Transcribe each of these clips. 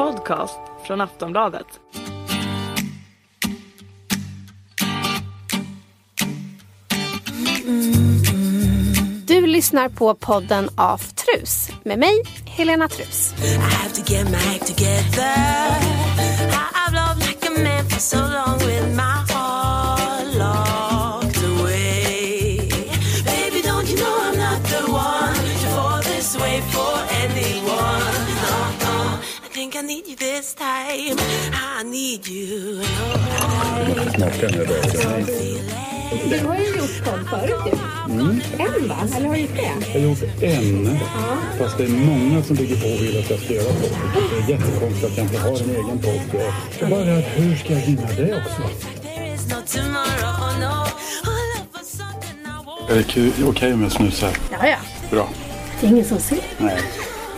podcast från Aftonbladet. Du lyssnar på podden Aftrus med mig, Helena Trus. I Knacka den dagen. Du har ju gjort podd förut ju. En va? Eller har du gjort det? Jag har gjort en, fast det är många som ligger på och vill att jag ska göra podd. Det är jättekonstigt att jag inte har en egen podd. Jag bara, hur ska jag hinna det också? Är det okej om jag snusar? Ja, ja. Bra. Det är ingen som ser. Nej.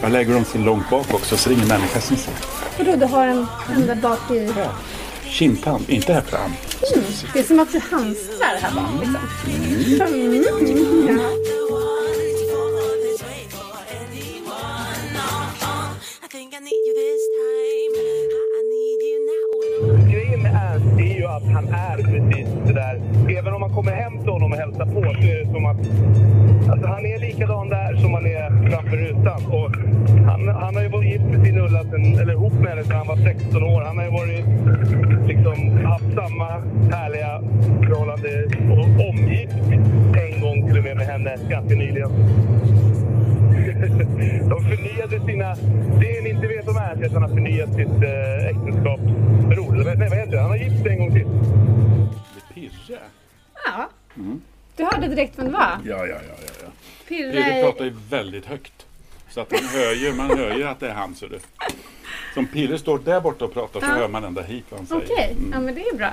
Jag lägger dem så långt bak också så det är ingen människa som ser. Vadå, du har en, där bak i... Ja. Kindtand, inte här fram. Det är som att du hamstrar här bak liksom. Mm. Ja. Att han är precis det där. Även om man kommer hem till honom och hälsar på så är det som att... Alltså han är likadan där som han är framför rutan. Och han, han har ju varit gift med sin Ulla, sen, eller ihop med henne sedan han var 16 år. Han har ju varit, liksom, haft samma härliga förhållande och omgift en gång till och med med henne ganska nyligen. De förnyade sina... Det ni inte vet om är att han har förnyat sitt eh. Eller Nej, vad heter det? Han har gift sig en gång till. Det Pirre. ja. Du hörde direkt vem det var? Ja, ja, ja. ja, ja. Pirre Pirre... pratar ju väldigt högt. Så att man hör ju, man hör ju att det är han. Så det. Som Pirre står där borta och pratar så Ja. hör man ända hit vad han säger. Okej, Mm. ja men det är bra.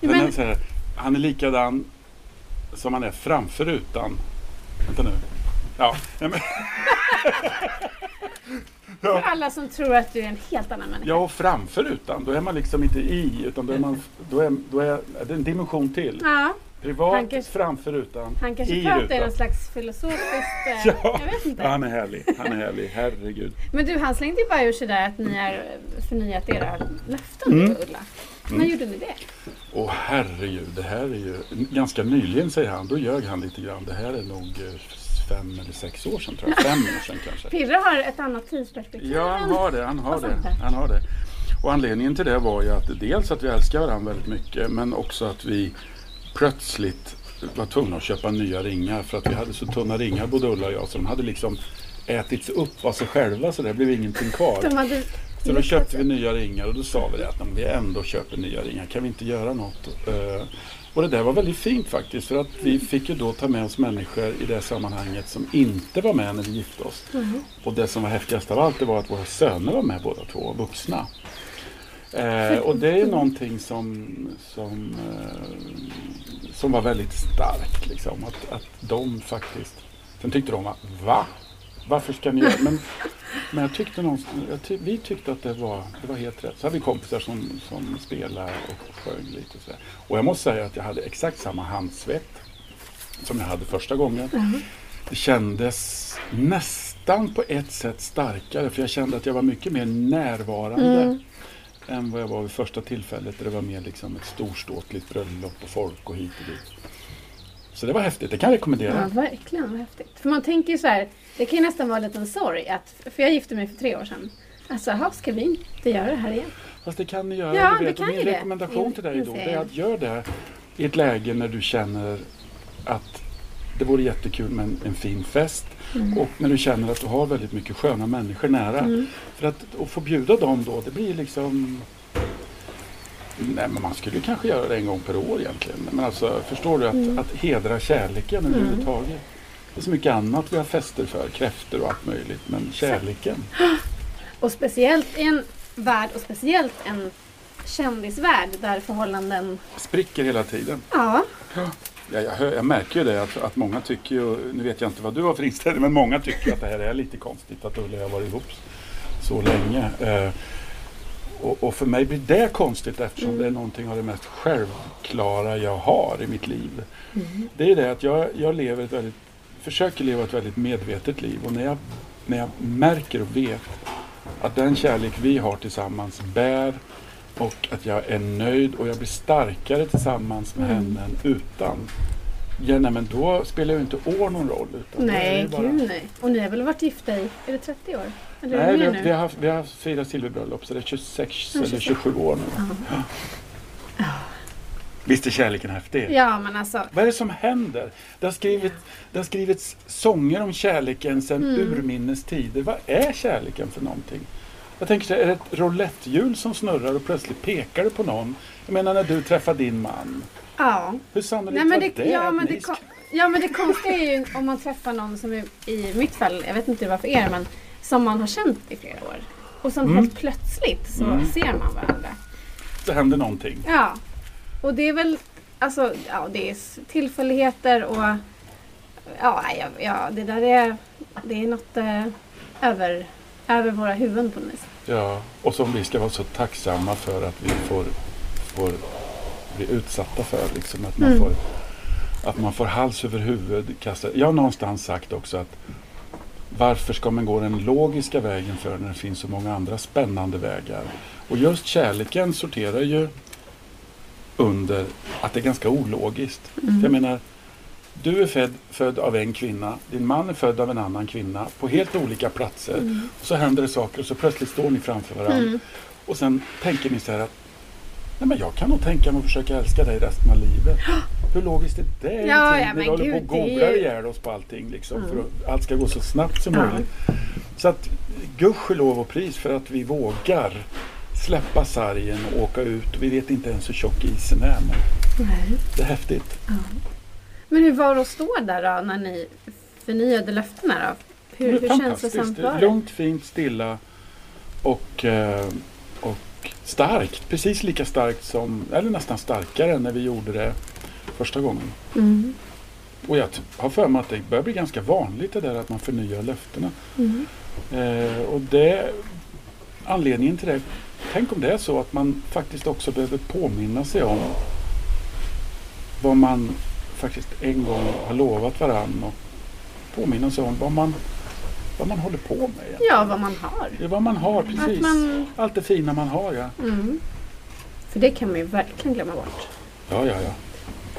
Den Men, är så här, han är likadan som han är framför rutan. Vänta nu. Ja, ja, men, för alla som tror att du är en helt annan människa. ja, och framför rutan, då är man liksom inte i, utan då är, man, då är, då är det är en dimension till. Ja, Privat Han kanske- framför rutan, han kanske i pratar i rutan. någon slags filosofiskt... eh, Ja, Jag vet inte. ja, han är härlig. Han är härlig, herregud. Men du, han slängde ju bara ur sig där att ni har förnyat era löften Mm. Ulla. När gjorde ni det? Åh herregud, det här är ju ganska nyligen säger han. Då ljög han lite grann. Det här är nog eh, fem eller sex år sedan tror jag. Fem år sedan kanske. Pirre har ett annat tidsperspektiv. Ja, han har det. Han har Och det. Han har det. Och anledningen till det var ju att dels att vi älskar varandra väldigt mycket men också att vi plötsligt var tvungna att köpa nya ringar för att vi hade så tunna ringar både Ulla och jag så de hade liksom ätits upp av sig själva så det blev ingenting kvar. Så då köpte vi nya ringar och då sa vi att "Nej, men vi ändå köper nya ringar, kan vi inte göra något? Och det där var väldigt fint faktiskt för att vi fick ju då ta med oss människor i det sammanhanget som inte var med när vi gifte oss. Och det som var häftigast av allt det var att våra söner var med båda två, vuxna. Eh, och det är någonting som, som, eh, som var väldigt starkt. Liksom, att, att de faktiskt... Sen tyckte de att va? Varför ska ni göra Men, men jag tyckte jag ty, vi tyckte att det var, det var helt rätt. Så hade vi kompisar som, som spelade och sjöng lite. Och, så och jag måste säga att jag hade exakt samma handsvett som jag hade första gången. Det kändes nästan på ett sätt starkare för jag kände att jag var mycket mer närvarande än vad jag var vid första tillfället där det var mer liksom ett storståtligt bröllop och folk och hit och dit. Så det var häftigt, det kan jag rekommendera. Ja, verkligen. Vad häftigt. För man tänker ju så här, det kan ju nästan vara en liten sorg. Att, för jag gifte mig för tre år sedan. Alltså, jaha, ska vi inte göra det här igen? Fast det kan ni göra. Ja, du det vet. kan min det. rekommendation till dig då det är att göra det i ett läge när du känner att det vore jättekul med en, en fin fest Mm. och när du känner att du har väldigt mycket sköna människor nära. Mm. För att, att få bjuda dem då, det blir liksom Nej, men man skulle kanske göra det en gång per år egentligen. Men alltså, förstår du att, Mm. att hedra kärleken överhuvudtaget. Det är så mycket annat vi har fester för, kräftor och allt möjligt. Men kärleken. Och speciellt i en värld och speciellt en kändisvärld där förhållanden... Spricker hela tiden. Ja, Ja, jag, hör, jag märker ju det att, att många tycker ju, nu vet jag inte vad du har för inställning, men många tycker att det här är lite konstigt att Ulla och jag har varit ihop så länge. Eh, och, och för mig blir det konstigt eftersom det är någonting av det mest självklara jag har i mitt liv. Det är det att jag, jag lever ett väldigt, försöker leva ett väldigt medvetet liv och när jag, när jag märker och vet att den kärlek vi har tillsammans bär och att jag är nöjd och jag blir starkare tillsammans med Mm. henne än utan. Ja, nej, men då spelar ju inte år någon roll. Nej, bara- gud nej. Och ni har väl varit gifta i, är det 30 år? Eller Nej, vi, vi har haft, vi har haft fyra silverbröllop så det är 26 Ja, eller 26. 27 år nu. Ja. Visst är kärleken häftig? Ja, men alltså. Vad är det som händer? Det har, skrivit, det har skrivits sånger om kärleken sedan Mm. urminnes tider. Vad är kärleken för någonting? Jag tänker så här, är det ett roulettehjul som snurrar och plötsligt pekar det på någon? Jag menar när du träffar din man. Ja. Hur sannolikt Nej, men var det, det, ja, men det, kon- ja, men det konstiga är ju om man träffar någon som är, i mitt fall, jag vet inte hur det var för er, men som man har känt i flera år. Och som Mm. helt plötsligt så Mm. ser man varandra. det händer någonting? Ja. Och det är väl, alltså, ja, det är tillfälligheter och ja, ja, ja det där är, det är något eh, över, över våra huvuden på något vis. Ja, och som vi ska vara så tacksamma för att vi får, får bli utsatta för. Liksom, att, man Mm. får, att man får hals över huvud kastad. Jag har någonstans sagt också att varför ska man gå den logiska vägen för när det finns så många andra spännande vägar? Och just kärleken sorterar ju under att det är ganska ologiskt. Mm. Jag menar, du är född, född av en kvinna, din man är född av en annan kvinna på helt olika platser. Mm. Och så händer det saker och så plötsligt står ni framför varandra. Mm. Och sen tänker ni så här att Nej men jag kan nog tänka mig att försöka älska dig resten av livet. Hur logiskt är det? Ja, ja, vi håller på och det googlar ju- ihjäl oss på allting liksom, Mm. för att allt ska gå så snabbt som Ja. möjligt. Så att gudskelov och pris för att vi vågar släppa sargen och åka ut. Vi vet inte ens hur tjock isen är men Nej. det är häftigt. Men hur var det att stå där då när ni förnyade löftena då? Hur, Det hur känslosamt Det det? Lugnt, fint, stilla och, eh, och starkt. Precis lika starkt som, eller nästan starkare än när vi gjorde det första gången. Mm. Och jag har för mig att det börjar bli ganska vanligt det där att man förnyar löftena. Mm. Eh, och det, anledningen till det, tänk om det är så att man faktiskt också behöver påminna sig om vad man faktiskt en gång har lovat varann och påminna sig om vad man, vad man håller på med. egentligen. Ja, vad man har. Är vad man har, precis. Man, Allt det fina man har, ja. mm. För det kan man ju verkligen glömma bort. Ja, ja, ja.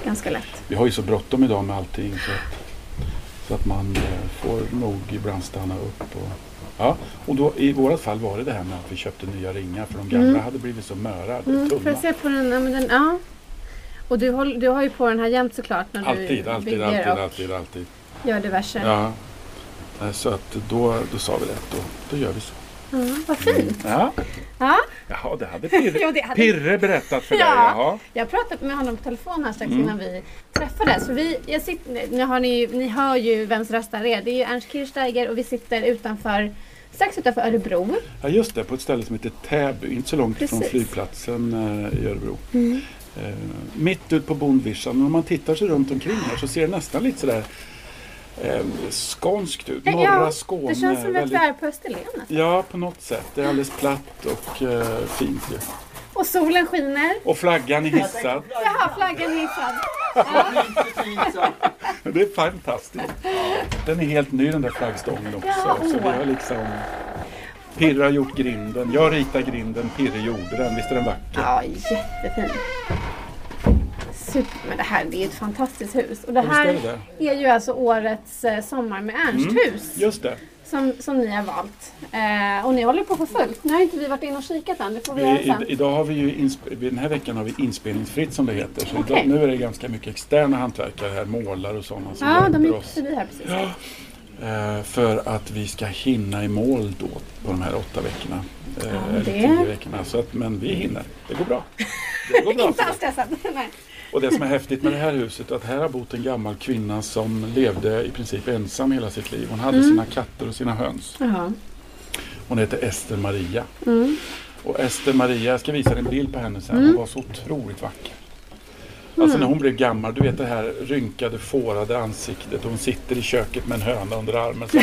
Ganska lätt. Vi har ju så bråttom idag med allting så att, så att man eh, får nog ibland stanna upp. Och, ja, och då, i vårat fall var det det här med att vi köpte nya ringar för de gamla Mm. hade blivit så möra, Mm, får tunna. jag se på den? Ja, den ja. Och du, håll, du har ju på den här jämt såklart när du Alltid, alltid, bygger alltid, och alltid, alltid. gör diverse. Ja. Eh, Så att då, då sa vi det, då, då gör vi så. Ja, vad fint. Ja. Ja. Jaha, det hade Pirre, Jo, det hade- Pirre berättat för dig. Ja. Jaha. Jag pratade med honom på telefon här strax Mm. innan vi träffades. Vi, jag sitter, nu har ni, ni hör ju vems röst det här är. Det är ju Ernst Kirchsteiger och vi sitter utanför, strax utanför Örebro. Ja, just det, på ett ställe som heter Täby, inte så långt från Precis. flygplatsen eh, i Örebro. Mm. Eh, mitt ut på bondvischan. Om man tittar sig runt omkring här så ser det nästan lite sådär eh, skånskt ut. Norra Ja, Skåne. Det känns som att väldigt- vi är på Österlen. Ja, på något sätt. Det är alldeles platt och eh, fint ju. Och solen skiner. Och flaggan är hissad. Jaha, flaggan är hissad. Det är fantastiskt. Den är helt ny den där flaggstången också. Ja, Så vi har liksom Pirre har gjort grinden. Jag ritade grinden, Pirre gjorde den. Visst är den vacker? Ja, jättefin. Super. Men det här det är ett fantastiskt hus. Och det visst är här det är ju alltså årets eh, Sommar med Ernst-hus. Just det. Som, som ni har valt. Eh, och ni håller på för fullt. Nu har inte vi varit inne och kikat än. Det får vi Vi, göra i, sen. idag har vi ju den här veckan har vi inspelningsfritt som det heter. Så Okej. idag, nu är det ganska mycket externa hantverkare här, målare och sådana som Ja, de gick oss. förbi här precis. Ja, eh, för att vi ska hinna i mål då på de här åtta veckorna. Eh, Ja, eller det- tio veckorna. Så att, men vi hinner. Det går bra. Det går bra. Inte alls stressad. Nej. Och det som är häftigt med det här huset är att här har bott en gammal kvinna som levde i princip ensam hela sitt liv. Hon hade Mm. sina katter och sina höns. Jaha. Hon heter Ester Maria. Mm. Och Ester Maria, jag ska visa dig en bild på henne sen. Mm. Hon var så otroligt vacker. Alltså när hon blev gammal, du vet det här rynkade, fårade ansiktet. Hon sitter i köket med en höna under armen. Så,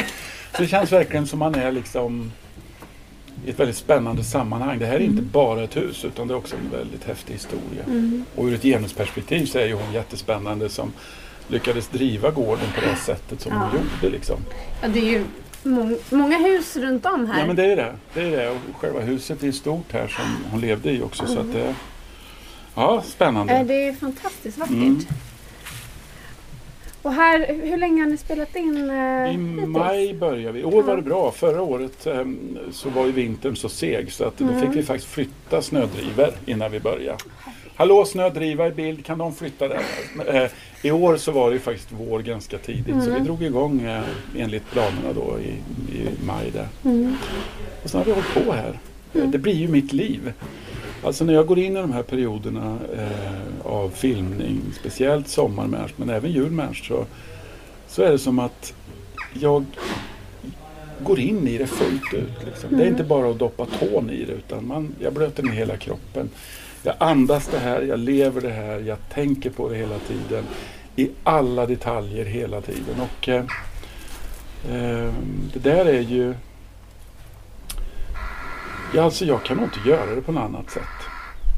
så det känns verkligen som man är liksom i ett väldigt spännande sammanhang. Det här är inte bara ett hus utan det är också en väldigt häftig historia. Mm. Och ur ett genusperspektiv så är ju hon jättespännande som lyckades driva gården på det sättet som hon Ja. gjorde. Liksom. Ja, det är ju mång, många hus runt om här. Ja men det är det. det är det. Och själva huset är stort här som hon levde i också. Så att det, ja, spännande. Det är fantastiskt vackert. Mm. Och här, hur länge har ni spelat in eh, I maj började vi. I år var det bra. Förra året em, så var ju vintern så seg så att då Mm. fick vi faktiskt flytta snödrivor innan vi började. Hallå snödriva i bild, kan de flytta där? Eh, I år så var det ju faktiskt vår ganska tidigt så vi Mm. drog igång eh, enligt planerna då i, i maj där. Mm. Och sen har vi hållit på här. Eh, Det blir ju mitt liv. Alltså när jag går in i de här perioderna eh, av filmning, speciellt sommarmännisk men även julmännisk så, så är det som att jag går in i det fullt ut. Liksom. Det är inte bara att doppa tån i det utan man, jag blöter ner hela kroppen. Jag andas det här, jag lever det här, jag tänker på det hela tiden. I alla detaljer hela tiden. Och eh, eh, Det där är ju Ja, alltså jag kan nog inte göra det på något annat sätt.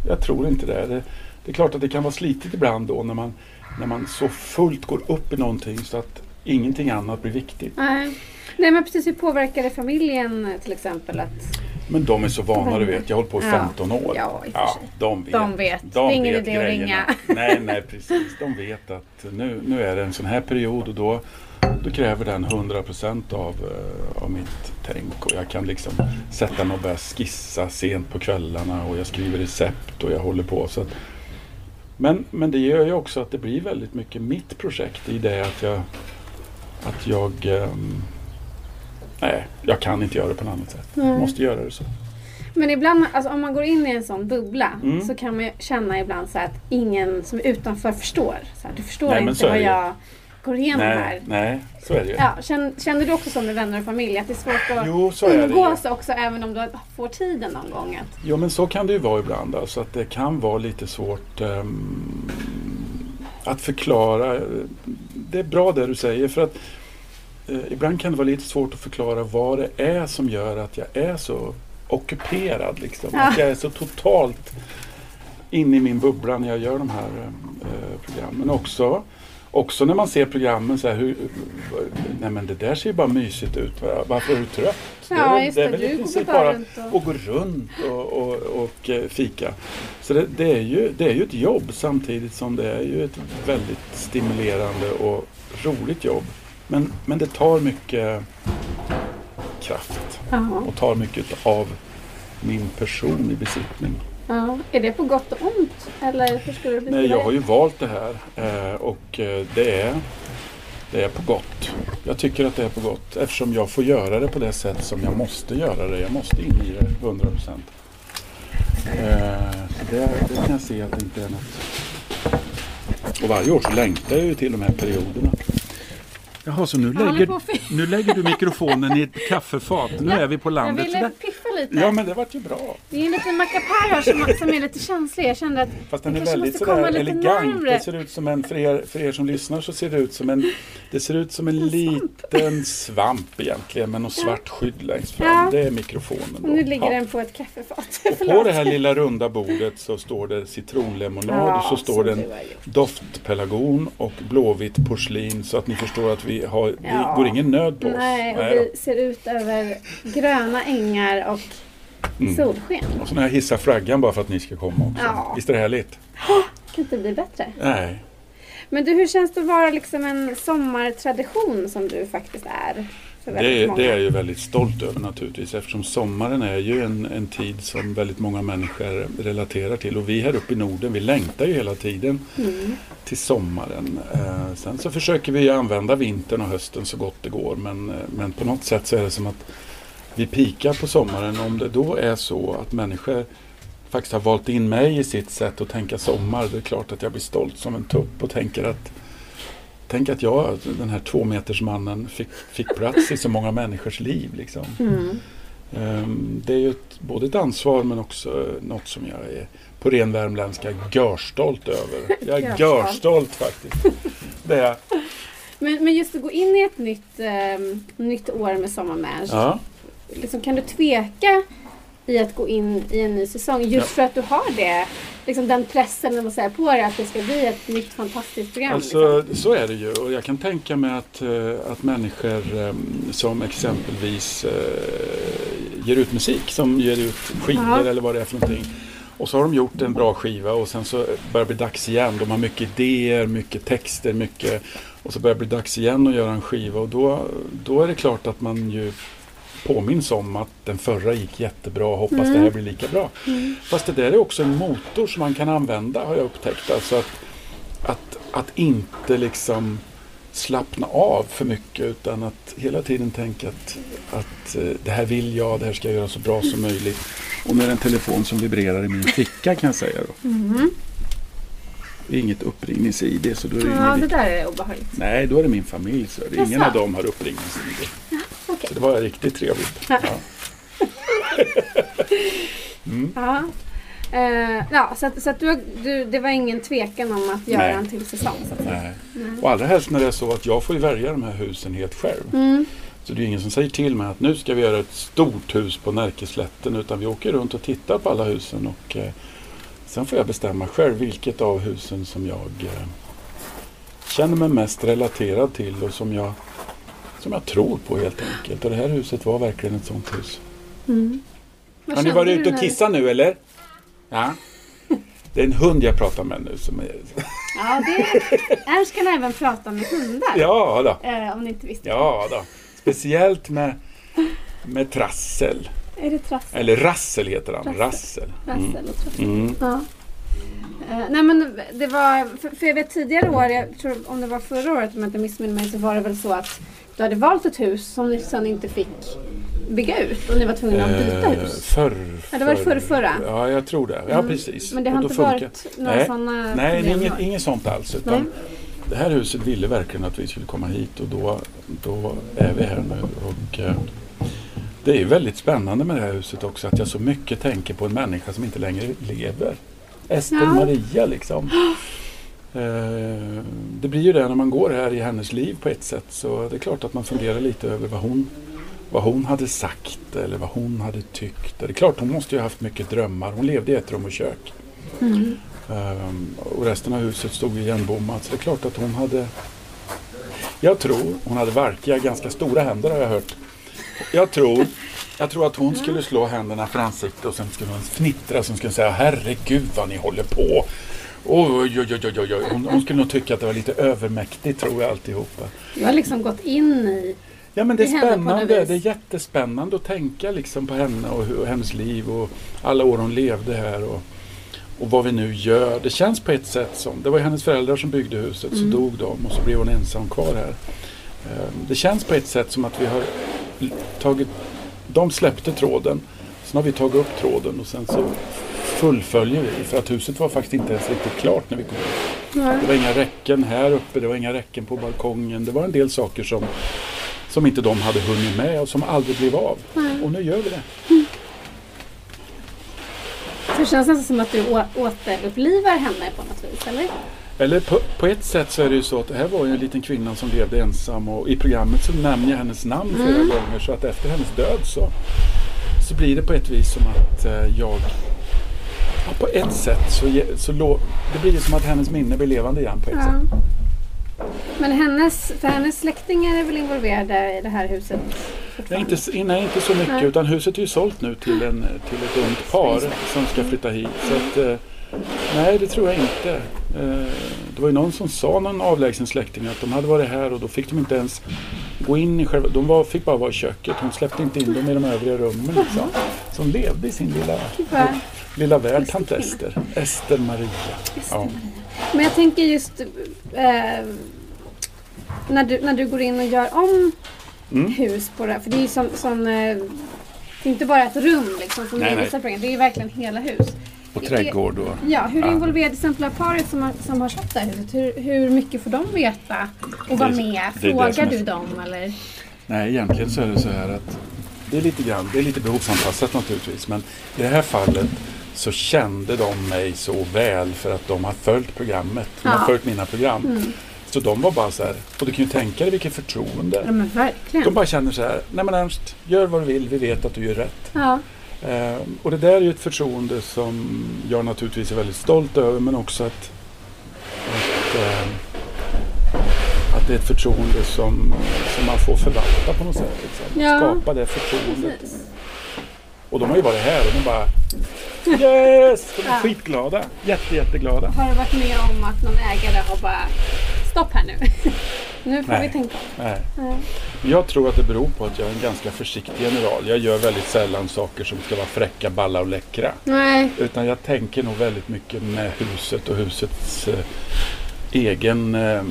Jag tror inte det. det. Det är klart att det kan vara slitigt ibland då när man, när man så fullt går upp i någonting så att ingenting annat blir viktigt. Nej. Nej men precis, hur påverkar det familjen till exempel? Att, Men de är så vana, du vet. Jag har hållit på i Ja. 15 år. Ja, i ja, de vet. De vet. Det är ingen idé att ringa. Nej, nej, precis. De vet att nu, nu är det en sån här period och då, då kräver den 100% av, eh, av mitt tänk. Och jag kan liksom sätta mig och börja skissa sent på kvällarna och jag skriver recept och jag håller på. Så att, men, men det gör ju också att det blir väldigt mycket mitt projekt i det att jag, att jag ehm, Nej, jag kan inte göra det på något annat sätt. Jag måste göra det så. men ibland, alltså, om man går in i en sån bubbla Mm. så kan man ju känna ibland så att ingen som är utanför förstår. Så här, du förstår Nej, inte vad det jag går igenom Nej, här. nej, så är det ju. Ja, känner, du också som med vänner och familj att det är svårt att Jo, så är det umgås också även om du får tiden någon gång? Att, Jo, men så kan det ju vara ibland. Alltså att det kan vara lite svårt ehm, att förklara. Det är bra det du säger för att eh, ibland kan det vara lite svårt att förklara vad det är som gör att jag är så ockuperad. Liksom. Ja. Att jag är så totalt inne i min bubbla när jag gör de här eh, programmen. Också, också när man ser programmen så här, hur, nej men det där ser ju bara mysigt ut. va? Varför är du trött? Ja, det är, väl- just det är det. väl i princip bara att gå runt och, och, och eh, fika. Så det, det, är ju, det är ju ett jobb samtidigt som det är ju ett väldigt stimulerande och roligt jobb. Men, men det tar mycket kraft och tar mycket av min person i besittning. Ja. Är det på gott och ont? Eller hur skulle du beskriva Nej, jag har ju valt det här eh, och eh, det är, det är på gott. Jag tycker att det är på gott eftersom jag får göra det på det sätt som jag måste göra det. Jag måste in i det 100 procent. Eh, det, det kan jag se att det inte är något. Och varje år så längtar jag ju till de här perioderna. Jaha, så nu lägger, nu lägger du mikrofonen i ett kaffefat. Nu är vi på Jag landet. Lite. Ja, men det vart ju bra. Det är en liten mackapär här som, som är lite känslig. Jag kände att Fast den är väldigt komma sådär elegant. närmre. Det ser ut som en, för er, för er som lyssnar så ser det ut som en, det ser ut som en liten svamp egentligen med något svart skydd längst fram. Ja. Det är mikrofonen. Då. Nu ligger Ja. den på ett kaffefat. Och på det här lilla runda bordet så står det citronlemonad och så står det en doftpelargon och blåvitt porslin så att ni förstår att vi, har, vi Ja. går ingen nöd på oss. Nej, och Nej vi ser ut över gröna ängar och Mm. solsken. Och så när jag hissar flaggan bara för att ni ska komma också. Ja. Visst är det härligt? Kan inte bli bättre. Nej. Men du, hur känns det att vara liksom en sommartradition som du faktiskt är? Det, är- många? det är jag ju väldigt stolt över naturligtvis eftersom sommaren är ju en, en tid som väldigt många människor relaterar till och vi här uppe i Norden vi längtar ju hela tiden Mm. till sommaren. Eh, sen så försöker vi använda vintern och hösten så gott det går men, eh, men på något sätt så är det som att vi pikar på sommaren. Om det då är så att människor faktiskt har valt in mig i sitt sätt att tänka sommar. Det är klart att jag blir stolt som en tupp och tänker att Tänk att jag, den här tvåmetersmannen, fick, fick plats i så många människors liv. Liksom. Mm. Ehm, Det är ju ett, både ett ansvar men också något som jag är på ren värmländska görstolt över. Jag är Görstolt. faktiskt. Det är. Men, men just att gå in i ett nytt, eh, nytt år med sommarmänniska. Ja. Liksom, kan du tveka i att gå in i en ny säsong? Just Ja. för att du har det, liksom den pressen man säger, på dig att det ska bli ett nytt fantastiskt program. Alltså liksom. så är det ju och jag kan tänka mig att, eh, att människor eh, som exempelvis eh, ger ut musik, som ger ut skivor Ja. eller vad det är för någonting. Och så har de gjort en bra skiva och sen så börjar det bli dags igen. De har mycket idéer, mycket texter, mycket och så börjar det bli dags igen att göra en skiva och då, då är det klart att man ju påminns om att den förra gick jättebra och hoppas det här blir lika bra. Fast det där är också en motor som man kan använda har jag upptäckt. Alltså att, att, att inte liksom slappna av för mycket utan att hela tiden tänka att, att eh, det här vill jag, det här ska jag göra så bra som möjligt. Och nu är det en telefon som vibrerar i min ficka kan jag säga då. Det är inget uppringnings-id så då ringer Ja, vi. det där är obehagligt. Nej, då är det min familj. Så det är ingen av dem har uppringnings-id. Det var riktigt trevligt. Ja. Ja. Eh, ja, så att, så att du, du, det var ingen tvekan om att göra Nej. en till säsong? Säga. Nej. Och allra helst när det är så att jag får välja de här husen helt själv. Mm. Så det är ingen som säger till mig att nu ska vi göra ett stort hus på Närkeslätten utan vi åker runt och tittar på alla husen och eh, sen får jag bestämma själv vilket av husen som jag eh, känner mig mest relaterad till och som jag, som jag tror på helt enkelt. Och det här huset var verkligen ett sånt hus. Mm. Har ni varit ute och kissat nu eller? Ja. Det är en hund jag pratar med nu som är... Ja, det, Ernst kan även prata med hundar. Ja då. Eh, om ni inte visste. Ja då. Speciellt med, med trassel. Är det trassel? Eller rassel heter han. Rassel. Rassel. Rassel och trassel. Mm. Ja. Eh, nej men det var, för, för jag vet tidigare år, jag tror om det var förra året om jag inte missminner mig, så var det väl så att du hade valt ett hus som ni sen inte fick bygga ut och ni var tvungna att byta Eh, hus. Förr, Ja, det var förr, förra. Ja, jag tror det. Ja, Mm. precis. Men det har inte funkar- varit några Nej. sådana Nej, problem? inget, då? inget sånt alls. Det här huset ville verkligen att vi skulle komma hit och då, då är vi här nu. Och, eh, det är väldigt spännande med det här huset också att jag så mycket tänker på en människa som inte längre lever. Ester Ja. Maria liksom. Eh, det blir ju det när man går här i hennes liv på ett sätt. Så det är klart att man funderar lite över vad hon, vad hon hade sagt eller vad hon hade tyckt. Det är klart hon måste ju ha haft mycket drömmar. Hon levde i ett rum och kök. Mm. Ehm, och resten av huset stod igenbommat. Så det är klart att hon hade... Jag tror hon hade varkiga, ganska stora händer har jag hört. Jag tror, jag tror att hon skulle slå händerna för ansiktet och sen skulle hon fnittra. Som skulle säga herregud vad ni håller på. Oj, oj, oj, oj, oj. Hon, hon skulle nog tycka att det var lite övermäktigt tror jag alltihopa. Du har liksom gått in i... Ja men det är spännande. Det är jättespännande att tänka liksom på henne och, och hennes liv och alla år hon levde här och, och vad vi nu gör. Det känns på ett sätt som, det var hennes föräldrar som byggde huset, Mm. så dog de och så blev hon ensam kvar här. Eh, Det känns på ett sätt som att vi har tagit, de släppte tråden, sen har vi tagit upp tråden och sen så fullföljer vi. För att huset var faktiskt inte ens riktigt klart när vi kom hit. Det var inga räcken här uppe, det var inga räcken på balkongen. Det var en del saker som, som inte de hade hunnit med och som aldrig blev av. Och nu gör vi det. Så det känns nästan som att du återupplivar henne på något vis, eller? Eller på, på ett sätt så är det ju så att det här var ju en liten kvinna som levde ensam och i programmet så nämner jag hennes namn flera gånger så att efter hennes död så, så blir det på ett vis som att eh, jag ja, på ett sätt så, så det blir ju som att hennes minne blir levande igen på ett Ja. sätt. Men hennes, för hennes släktingar är väl involverade i det här huset? Nej inte, nej, inte så mycket Nej. utan huset är ju sålt nu till, en, till ett ungt par som ska flytta hit. Så att, eh, nej, det tror jag inte. Eh, det var ju någon som sa, någon avlägsen släkting, att de hade varit här och då fick de inte ens gå in i själva... De var, fick bara vara i köket. Hon släppte inte in dem i de övriga rummen. Liksom. Så hon levde i sin lilla, lilla värld, tant Ester. Ester Maria. Ja. Men jag tänker just eh, när, du, när du går in och gör om Mm. hus på det här. För det är ju som, som eh, det är inte bara ett rum liksom som Nej, nej. program. Det är verkligen hela hus. Och trädgård och... Ja, hur Ja. involverade till exempel paret som har, som har köpt det här huset? Hur, hur mycket får de veta och vara med? Frågar som är- du dem eller? Nej, egentligen så är det så här att det är lite grann, det är lite behovsanpassat naturligtvis. Men i det här fallet så kände de mig så väl för att de har följt programmet. De Ja. har följt mina program. Mm. Så de var bara så här, och du kan ju tänka dig vilket förtroende. Ja men verkligen. De bara känner så här, nej men Ernst, gör vad du vill, vi vet att du gör rätt. Ja. Eh, och det där är ju ett förtroende som jag naturligtvis är väldigt stolt över men också att, att, eh, att det är ett förtroende som, som man får förvalta på något sätt. Liksom. Ja. Skapa det förtroendet. Precis. Och de har ju varit här och de bara Yes! De är Ja. skitglada. Jätte, jätteglada. Har du varit med om att någon ägare har bara stopp här nu? nu får Nej. vi tänka om. Nej. Nej. Jag tror att det beror på att jag är en ganska försiktig general. Jag gör väldigt sällan saker som ska vara fräcka, balla och läckra. Nej. Utan jag tänker nog väldigt mycket med huset och husets eh, egen eh,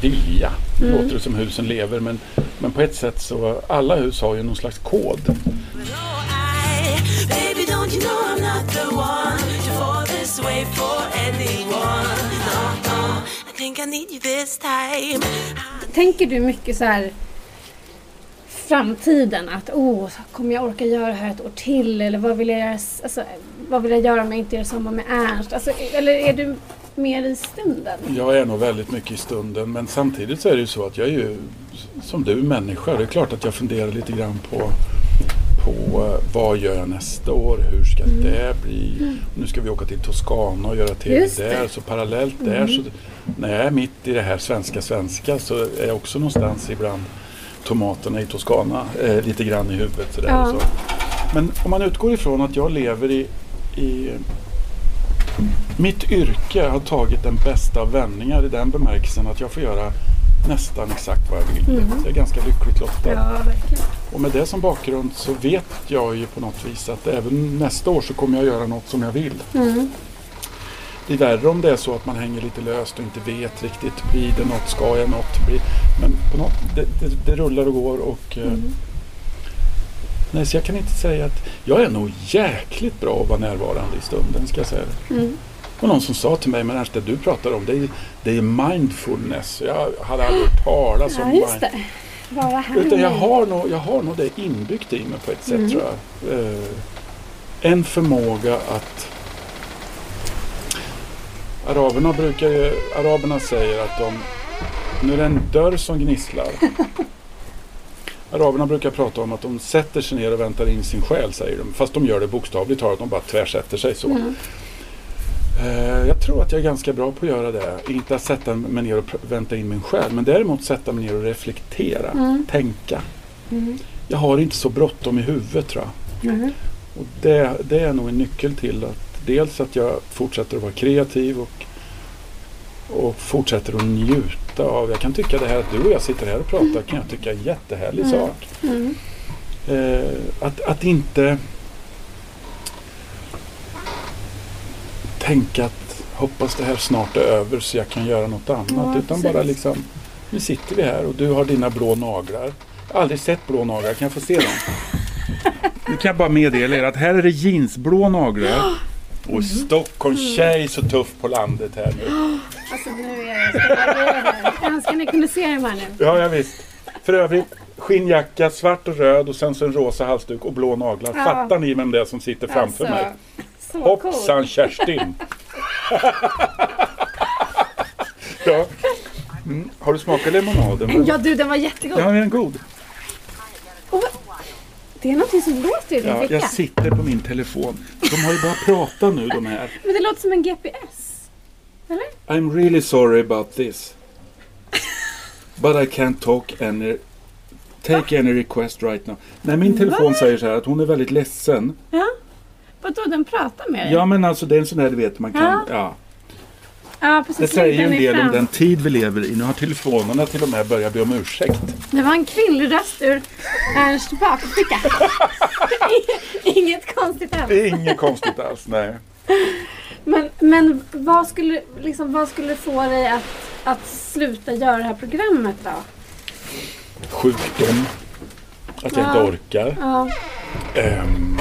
vilja. Nu Mm. låter det som husen lever men, men på ett sätt så alla hus har ju någon slags kod. Don't you know I'm not the one to fall this way for anyone? No, no, I think I need you this time. Tänker du mycket så här framtiden? Att oh, kommer jag orka göra det här ett år till? Eller vad vill jag göra, alltså, vad vill jag göra om jag inte gör samma med Ernst? Alltså, eller är du mer i stunden? Jag är nog väldigt mycket i stunden men samtidigt så är det ju så att jag är ju som du människa. Det är klart att jag funderar lite grann på, på eh, vad gör jag nästa år? Hur ska det bli? Nu ska vi åka till Toscana och göra TV Just det. där. Så parallellt där så när jag är mitt i det här svenska svenska så är jag också någonstans ibland tomaterna i Toscana eh, lite grann i huvudet. Sådär, Ja. och så. Men om man utgår ifrån att jag lever i, i mitt yrke har tagit den bästa av vändningar i den bemärkelsen att jag får göra nästan exakt vad jag vill. Så jag är ganska lyckligt lottad. Ja. Och med det som bakgrund så vet jag ju på något vis att även nästa år så kommer jag göra något som jag vill. Mm. Det är värre om det är så att man hänger lite löst och inte vet riktigt. Blir det något? Ska jag något? Blir... Men på något, det, det, det rullar och går och eh, Nej, så jag kan inte säga att jag är nog jäkligt bra att vara närvarande i stunden ska jag säga. Mm. Och någon som sa till mig, men Ernst, det du pratar om det är, det är mindfulness. Jag hade aldrig hört talas om Ja, det. Utan jag har, nog, jag har nog det inbyggt i mig på ett sätt Mm. tror jag. Eh, en förmåga att Araberna brukar ju, Araberna säger att de, nu är det en dörr som gnisslar. Araberna brukar prata om att de sätter sig ner och väntar in sin själ, säger de. Fast de gör det bokstavligt talat, de bara tvärsätter sig så. Mm. Eh, Jag tror att jag är ganska bra på att göra det. Inte att sätta mig ner och vänta in min själ, men däremot sätta mig ner och reflektera, Mm. tänka. Mm. Jag har inte så bråttom i huvudet tror jag. Mm. Och det, det är nog en nyckel till att dels att jag fortsätter att vara kreativ och, och fortsätter att njuta av. Jag kan tycka det här att du och jag sitter här och pratar kan jag tycka är en jättehärlig Mm. sak. Mm. Eh, att, att inte tänka att hoppas det här snart är över så jag kan göra något annat. Ja, utan precis. bara liksom, nu sitter vi här och du har dina blå naglar. Jag har aldrig sett blå naglar, kan jag få se dem? Nu kan jag bara meddela er att här är det jeansblå naglar. Och Stockholms tjej så tuff på landet här nu. Alltså nu är det här. Jag önskar ni kunde se dem här nu. Ja, jag visst. För övrigt skinnjacka, svart och röd och sen så en rosa halsduk och blå naglar. Ja. Fattar ni vem det är som sitter framför mig? så. Hoppsan Kerstin! ja. mm. Har du smakat lemonaden? Ja du, den var jättegod. Ja, är den god? Och vad- det är någonting som låter i din Ja, ficka. jag sitter på min telefon. De har ju börjat prata nu de här. Men det låter som en GPS. Eller? I'm really sorry about this. But I can't talk any... Take any request right now. Nej, min telefon Va? säger så här att hon är väldigt ledsen. Ja. Vadå, den pratar med dig? Ja, men alltså det är en sån där du vet man kan... Ja. Ja. Ja precis. Det säger ju en del om den tid vi lever i. Nu har telefonerna till och med börjat be om ursäkt. Det var en kvinnlig röst ur Ernst bakficka. Inget konstigt alls. Inget konstigt alls, nej. Men, men vad, skulle, liksom, vad skulle få dig att, att sluta göra det här programmet då? Sjukdom. Att jag inte Ja. orkar. Ja, Ehm,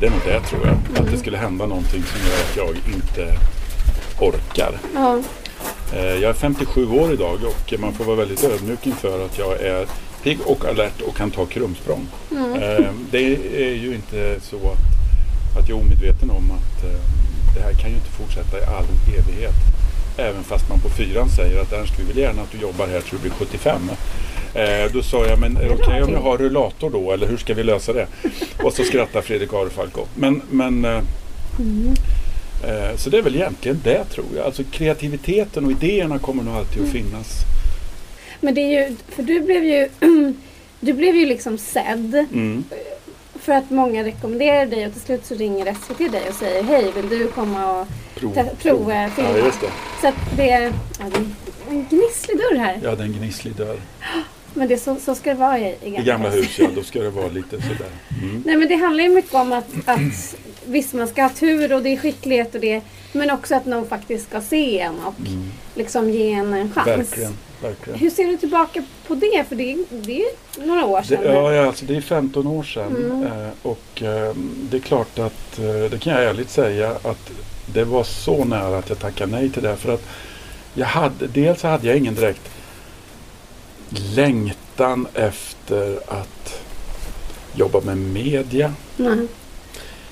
det är nog det tror jag. Att det skulle hända någonting som gör att jag inte orkar. ja, Eh, jag är 57 år idag och man får vara väldigt ödmjuk inför att jag är pigg och alert och kan ta krumsprång. Ehm, det är ju inte så att, att jag är omedveten om att eh, det här kan ju inte fortsätta i all evighet. Även fast man på fyran säger att Ernst, vi vill gärna att du jobbar här till du blir 75. Eh, då sa jag, men är det okej om okej. jag har rullator då? Eller hur ska vi lösa det? Och så skrattar Fredrik Arefalk åt. Men, men eh, eh, så det är väl egentligen det tror jag. Alltså kreativiteten och idéerna kommer nog alltid att finnas. Men det är ju, för du blev ju, du blev ju liksom sedd Mm. för att många rekommenderar dig och till slut så ringer SVT dig och säger hej vill du komma och Prov, prova filma? Ja, just det. Så att det, ja, det är en gnisslig dörr här. Jag hade en gnisslig dörr. Men det, så, så ska det vara i, i I gamla hus, ja. Då ska det vara lite sådär. Mm. Nej men det handlar ju mycket om att, att visst man ska ha tur och det är skicklighet och det men också att någon faktiskt ska se en och Mm. liksom ge en en chans. Verkligen, verkligen. Hur ser du tillbaka på det? För det, det är några år Det, sedan. ja, ja, alltså det är 15 år sedan. Mm. Eh, och eh, det är klart att, eh, det kan jag ärligt säga, att det var så nära att jag tackade nej till det. För att jag hade, dels hade jag ingen direkt längtan efter att jobba med media. Nej.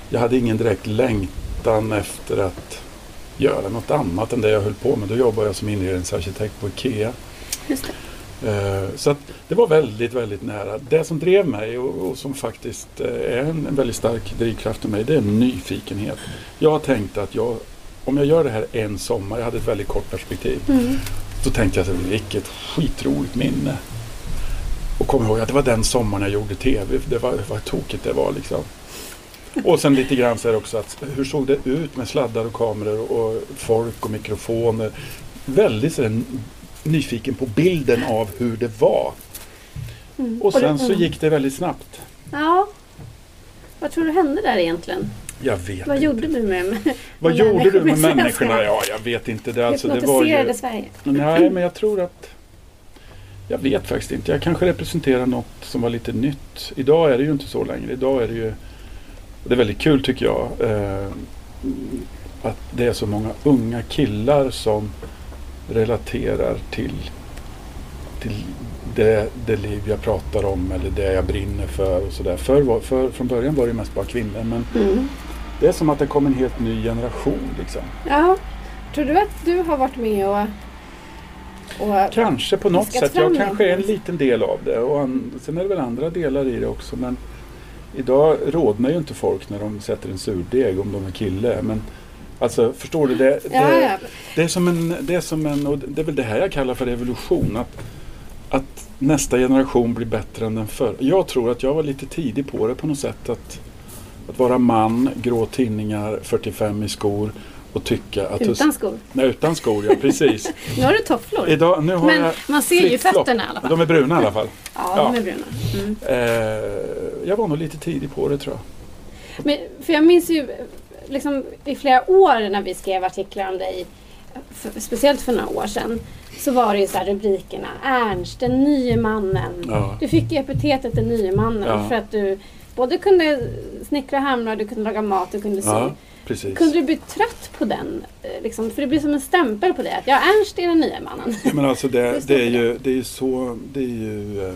Jag hade ingen direkt längtan efter att göra något annat än det jag höll på med. Då jobbade jag som inredningsarkitekt på IKEA. Eh, Så att det var väldigt, väldigt nära. Det som drev mig och, och som faktiskt eh, är en, en väldigt stark drivkraft för mig, det är nyfikenhet. Jag tänkte att jag, om jag gör det här en sommar, jag hade ett väldigt kort perspektiv, Mm. Då tänkte jag att vilket skitroligt minne. Och kom ihåg att det var den sommaren jag gjorde TV. Det var vad tokigt det var liksom. Och sen lite grann så är det också att hur såg det ut med sladdar och kameror och folk och mikrofoner. Väldigt så nyfiken på bilden av hur det var. Mm. Och sen så mm. gick det väldigt snabbt. Ja. Vad tror du hände där egentligen? Jag vet Vad inte. gjorde du med Vad gjorde du med människor människorna? Ja, jag vet inte. Det, alltså, det var ju... Sverige? Nej, men jag tror att... Jag vet faktiskt inte. Jag kanske representerar något som var lite nytt. Idag är det ju inte så längre. Idag är det ju... Det är väldigt kul tycker jag. Eh, att det är så många unga killar som relaterar till, till det, det liv jag pratar om eller det jag brinner för och. För, för, från början var det mest bara kvinnor men Mm. Det är som att det kom en helt ny generation liksom. Ja. Tror du att du har varit med och... och Kanske på något sätt. Jag kanske är en liten del av det. Och an, sen är det väl andra delar i det också. Men idag rådnar ju inte folk när de sätter en surdeg om de är kille. Men alltså förstår du? Det, det, ja, ja. det är som en, det är som en, och det är väl det här jag kallar för evolution. Att, att nästa generation blir bättre än den förra. Jag tror att jag var lite tidig på det på något sätt. Att, att vara man, grå tinningar, 45 i skor och tycka att... Utan skor. Nej, utan skor, ja precis. Nu har du tofflor. Idag, nu har Men jag man ser ju fötterna i alla fall. De är bruna i alla fall. Ja, ja. de är bruna. Mm. Eh, jag var nog lite tidig på det tror jag. Men, för jag minns ju liksom, i flera år när vi skrev artiklar om dig, för, speciellt för några år sedan, så var det ju så här rubrikerna. Ernst, den nye mannen. Ja. Du fick ju epitetet den nye mannen Ja. för att du både kunde snickra hamrar, du kunde laga mat, du kunde sy. Ja, precis. Kunde du bli trött på den? eh, Liksom, för det blir som en stämpel på det. Att ja, Ernst är den nya mannen. Men alltså det, Det det är ju, det är ju så, det är ju eh,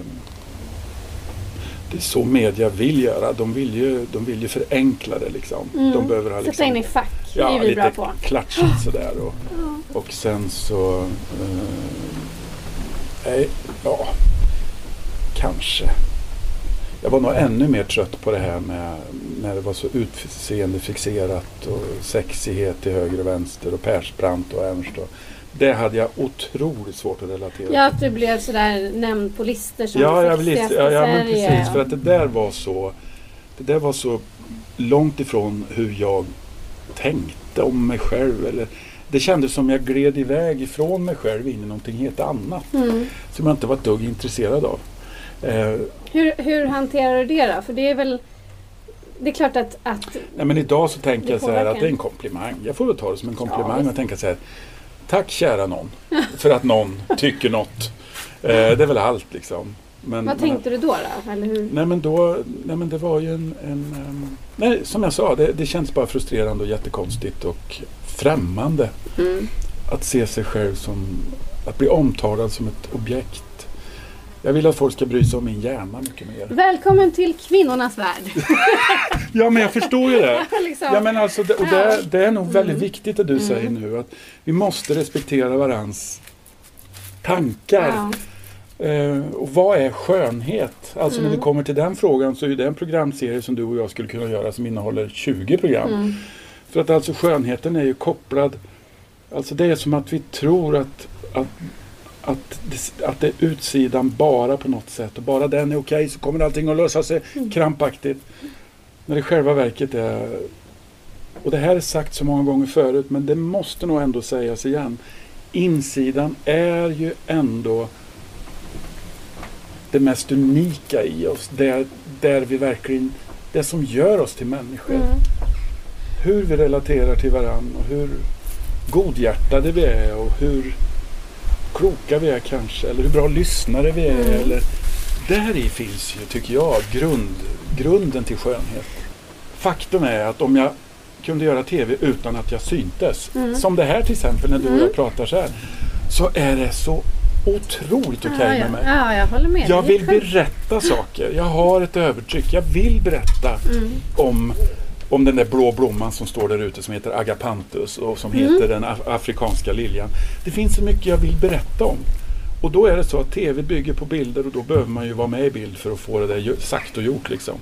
det är så media vill göra. De vill ju, de vill ju förenkla det liksom. Mm. De behöver ha Sätta liksom, in i fack. det ja, är vi lite bra på. klatschigt sådär. Och, och sen så, eh, nej, ja, kanske. Jag var nog ännu mer trött på det här med när det var så utseendefixerat och sexighet till höger och vänster och Persbrandt och Ernst. Och, det hade jag otroligt svårt att relatera Ja, att du blev sådär nämnd på listor som Ja, ja, sexigaste visst, ja, ja men precis. För att det där var så Det där var så långt ifrån hur jag tänkte om mig själv. Eller, det kändes som jag gled iväg ifrån mig själv in i någonting helt annat. Mm. Som jag inte var ett dugg intresserad av. Eh, Hur, hur hanterar du det då? För det är väl... Det är klart att... att nej, men idag så tänker jag så här att det är en. komplimang. Jag får väl ta det som en komplimang visst. och tänka så här. Tack kära någon. För att någon tycker något. Eh, det är väl allt liksom. Men, vad men- tänkte du då? då? Eller hur? Nej men då, nej men det var ju en, en ehm, nej som jag sa, det, det känns bara frustrerande och jättekonstigt och främmande Mm. att se sig själv som, att bli omtalad som ett objekt. Jag vill att folk ska bry sig om min hjärna mycket mer. Välkommen till kvinnornas värld. Ja men jag förstår ju det. liksom. Ja men alltså, det, och det, det är nog väldigt Mm. viktigt det du säger nu att vi måste respektera varans tankar. Ja. Eh, och vad är skönhet? Alltså när Mm. vi kommer till den frågan så är det en programserie som du och jag skulle kunna göra som innehåller 20 program. Mm. För att alltså skönheten är ju kopplad, alltså det är som att vi tror att, att, att, det, att det är utsidan bara på något sätt och bara den är okej så kommer allting att lösa sig krampaktigt. När det själva verket är, och det här är sagt så många gånger förut men det måste nog ändå sägas igen. Insidan är ju ändå det mest unika i oss. Där, där vi verkligen, det som gör oss till människor. Mm. Hur vi relaterar till varandra och hur godhjärtade vi är och hur kloka vi är kanske. Eller hur bra lyssnare vi är. Mm. Eller, där i finns ju, tycker jag, grund, grunden till skönhet. Faktum är att om jag kunde göra TV utan att jag syntes, Mm. som det här till exempel när du och Mm. jag pratar så här, så är det så otroligt okej ja, med ja. mig. ja, jag håller med. Jag vill berätta saker. Jag har ett övertryck. Jag vill berätta Mm. om, om den där blå blomman som står där ute som heter agapanthus och som Mm. heter den af- afrikanska liljan. Det finns så mycket jag vill berätta om. Och då är det så att TV bygger på bilder och då behöver man ju vara med i bild för att få det där sagt och gjort liksom.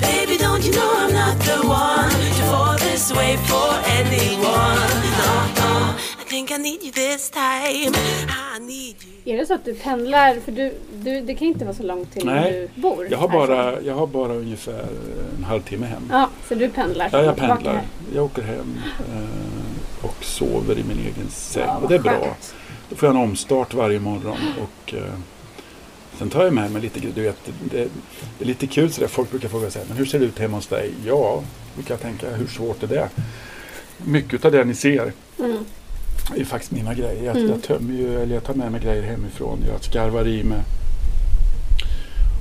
Baby, don't you know I'm not the one to fall this way for anyone? No, no, think I need you this time. I need you. Är det så att du pendlar? För du, du, det kan inte vara så långt till Nej, du bor. Jag har, bara, jag har bara ungefär en halvtimme hem. Ja, så du pendlar? Ja, jag pendlar. Jag åker hem eh, och sover i min egen säng. Ja, och det är bra. Då får jag en omstart varje morgon. Och, eh, sen tar jag med mig lite, du vet, det, det är lite kul sådär. Folk brukar fråga så här, men hur ser det ut hemma hos dig? Ja, brukar jag tänka, hur svårt är det? Mycket av det ni ser Mm. Är faktiskt mina grejer. Jag, Mm. jag tömmer ju, eller jag tar med mig grejer hemifrån. Jag skarvar i mig.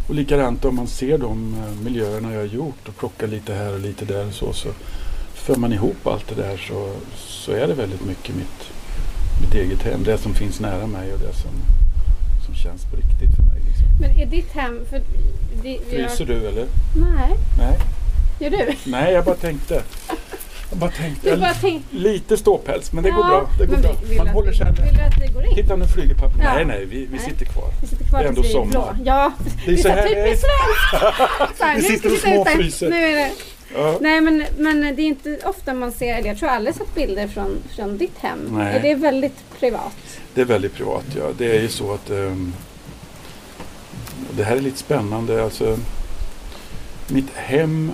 Och likadant om man ser de eh, miljöerna jag har gjort och plockar lite här och lite där och så. Så för man ihop allt det där så, så är det väldigt mycket mitt, mitt eget hem. Det som finns nära mig och det som, som känns på riktigt för mig. Liksom. Men är ditt hem... För det, Fryser du eller? Nej, Nej. gör du? Nej, jag bara tänkte. Jag bara tänkte. Du bara tänk... Lite ståpäls, men det går Ja, bra. Det går bra. Man håller vi- sig Vill du att det går in? Titta nu flyger pappa. Ja. Nej, nej, vi, vi sitter kvar. Vi sitter kvar Det är ändå vi sommar. Ja, Det är så så här typiskt svenskt! Vi sitter och småfryser. Nu är det. Ja. Nej men, men det är inte ofta man ser, eller jag tror aldrig sett bilder från, från ditt hem. Nej. Är det väldigt privat? Det är väldigt privat, ja. Det är ju så att ehm, det här är lite spännande. Alltså, mitt hem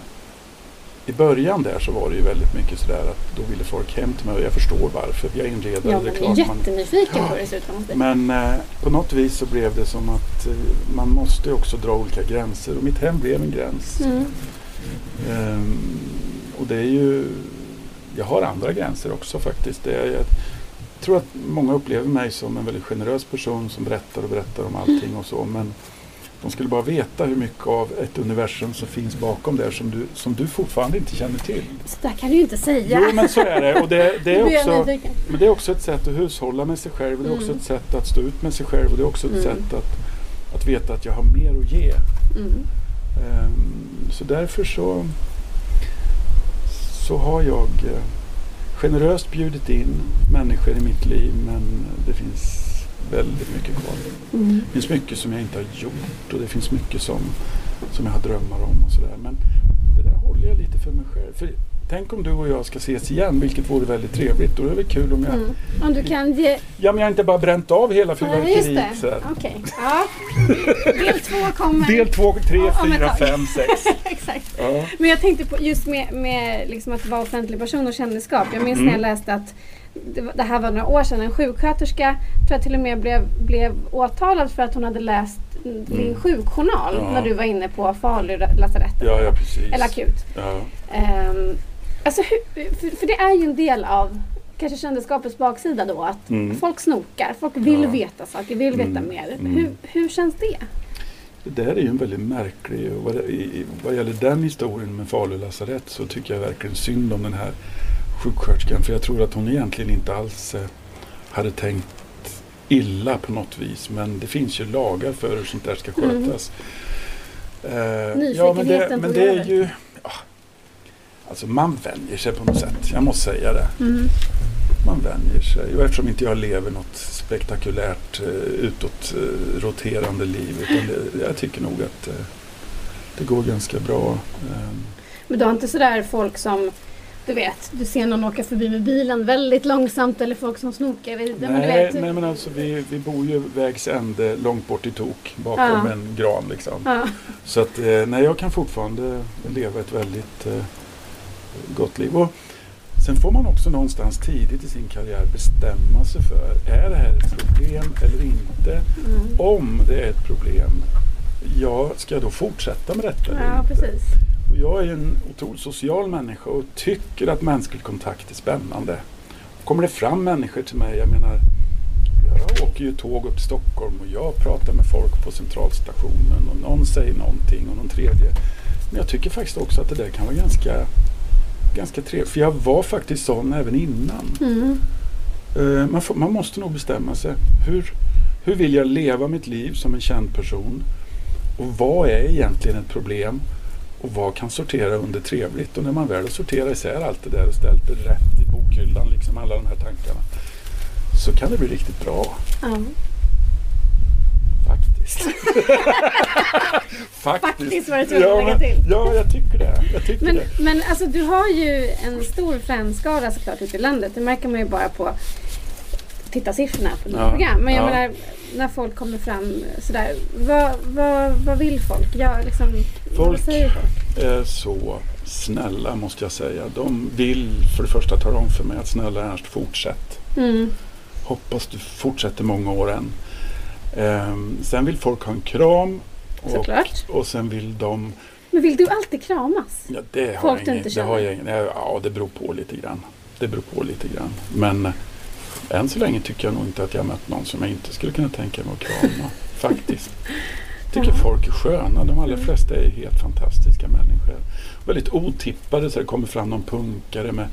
i början där så var det ju väldigt mycket sådär att då ville folk hem till mig och jag förstår varför. Jag är inredare. Ja, det men jag är klart man, jättenyfiken på hur det ser ut. Men eh, på något vis så blev det som att eh, man måste också dra olika gränser och mitt hem blev en gräns. Mm. Ehm, och det är ju, jag har andra gränser också faktiskt. Det är, jag tror att många upplever mig som en väldigt generös person som berättar och berättar om allting och så. Men de skulle bara veta hur mycket av ett universum som finns bakom där som du, som du fortfarande inte känner till. Så där kan du ju inte säga. Jo men så är det. Och det, det, är också, men det är också ett sätt att hushålla med sig själv. Det är också Mm. ett sätt att stå ut med sig själv. Och det är också ett Mm. sätt att, att veta att jag har mer att ge. Mm. Ehm, Så därför så, så har jag eh, generöst bjudit in människor i mitt liv men det finns väldigt mycket kvar. Mm. Det finns mycket som jag inte har gjort och det finns mycket som, som jag har drömmar om och sådär. Men det där håller jag lite för mig själv. För tänk om du och jag ska ses igen, vilket vore väldigt trevligt. Då är det väl kul om jag... Mm. Om du kan ge... Ja, men jag har inte bara bränt av hela Ja, just fyrverkeriet. det. Okej. Ja. Del två kommer. Del två, tre, Ja, fyra, fem, sex. Exakt. Ja. Men jag tänkte på just med, med liksom att vara offentlig person och kändisskap. Jag minns Mm. när jag läste att det, här var några år sedan. En sjuksköterska tror jag till och med blev, blev åtalad för att hon hade läst din Mm. sjukjournal Ja. när du var inne på Falu lasarett. Ja, ja, precis. Eller akut. Ja. Ehm, alltså, för, för det är ju en del av kanske kändisskapets baksida då att Mm. folk snokar, folk vill Ja. veta saker, vill veta Mm. mer. Mm. Hur, hur känns det? Det där är ju en väldigt märklig, vad, i- vad gäller den historien med Falu lasarett så tycker jag verkligen synd om den här sjuksköterskan. För jag tror att hon egentligen inte alls eh, hade tänkt illa på något vis. Men det finns ju lagar för hur sånt där ska Mm. skötas. Eh, Nyfikenheten men tog det är ju... Ja, alltså man vänjer sig på något sätt. Jag måste säga det. Mm. man vänjer sig. Och eftersom inte jag lever något spektakulärt utåt eh, roterande liv. Utan det, jag tycker nog att eh, det går ganska bra. Eh, Men du har inte sådär folk som du vet, du ser någon åka förbi med bilen väldigt långsamt eller folk som snokar. vid- men nej, nej men alltså vi, vi bor ju vägs ände långt bort i tok bakom Ja. en gran liksom. Ja. Så att eh, nej, jag kan fortfarande leva ett väldigt eh, gott liv. Och sen får man också någonstans tidigt i sin karriär bestämma sig för, är det här ett problem eller inte? Mm. Om det är ett problem, ja, ska jag då fortsätta med detta ja, inte? Och jag är en otroligt social människa och tycker att mänsklig kontakt är spännande. Kommer det fram människor till mig, jag menar, jag åker ju tåg upp till Stockholm och jag pratar med folk på centralstationen och någon säger någonting och någon tredje. Men jag tycker faktiskt också att det där kan vara ganska, ganska trevligt. För jag var faktiskt sån även innan. Mm. Eh, Man, får, man måste nog bestämma sig. Hur, hur vill jag leva mitt liv som en känd person? Och vad är egentligen ett problem? Och vad kan sortera under trevligt? Och när man väl har sorterat isär allt det där och ställt det rätt i bokhyllan, liksom alla de här tankarna, så kan det bli riktigt bra. Ja. Faktiskt. Faktiskt var det tvungen ja, att lägga till. ja, jag tycker det. Jag tycker Men, det. men alltså du har ju en stor fanskara såklart ute i landet. Det märker man ju bara på tittarsiffrorna på dina Ja, program. Men jag ja. menar när folk kommer fram sådär. Vad, vad, vad vill folk? Ja, liksom, Folk- folk? är så snälla måste jag säga. De vill för det första tala om för mig att snälla Ernst fortsätt. Mm. Hoppas du fortsätter många år än. Ehm, sen vill folk ha en kram. Och, Såklart. och sen vill de... Men vill du alltid kramas? Ja, det har Folk jag du ingen, inte det har känner? jag ja, det beror på lite grann. Det beror på lite grann. Men än så länge tycker jag nog inte att jag har mött någon som jag inte skulle kunna tänka mig att krama. faktiskt. tycker Ja. folk är sköna. De allra flesta är helt fantastiska människor. Väldigt otippade så det kommer fram någon punkare med,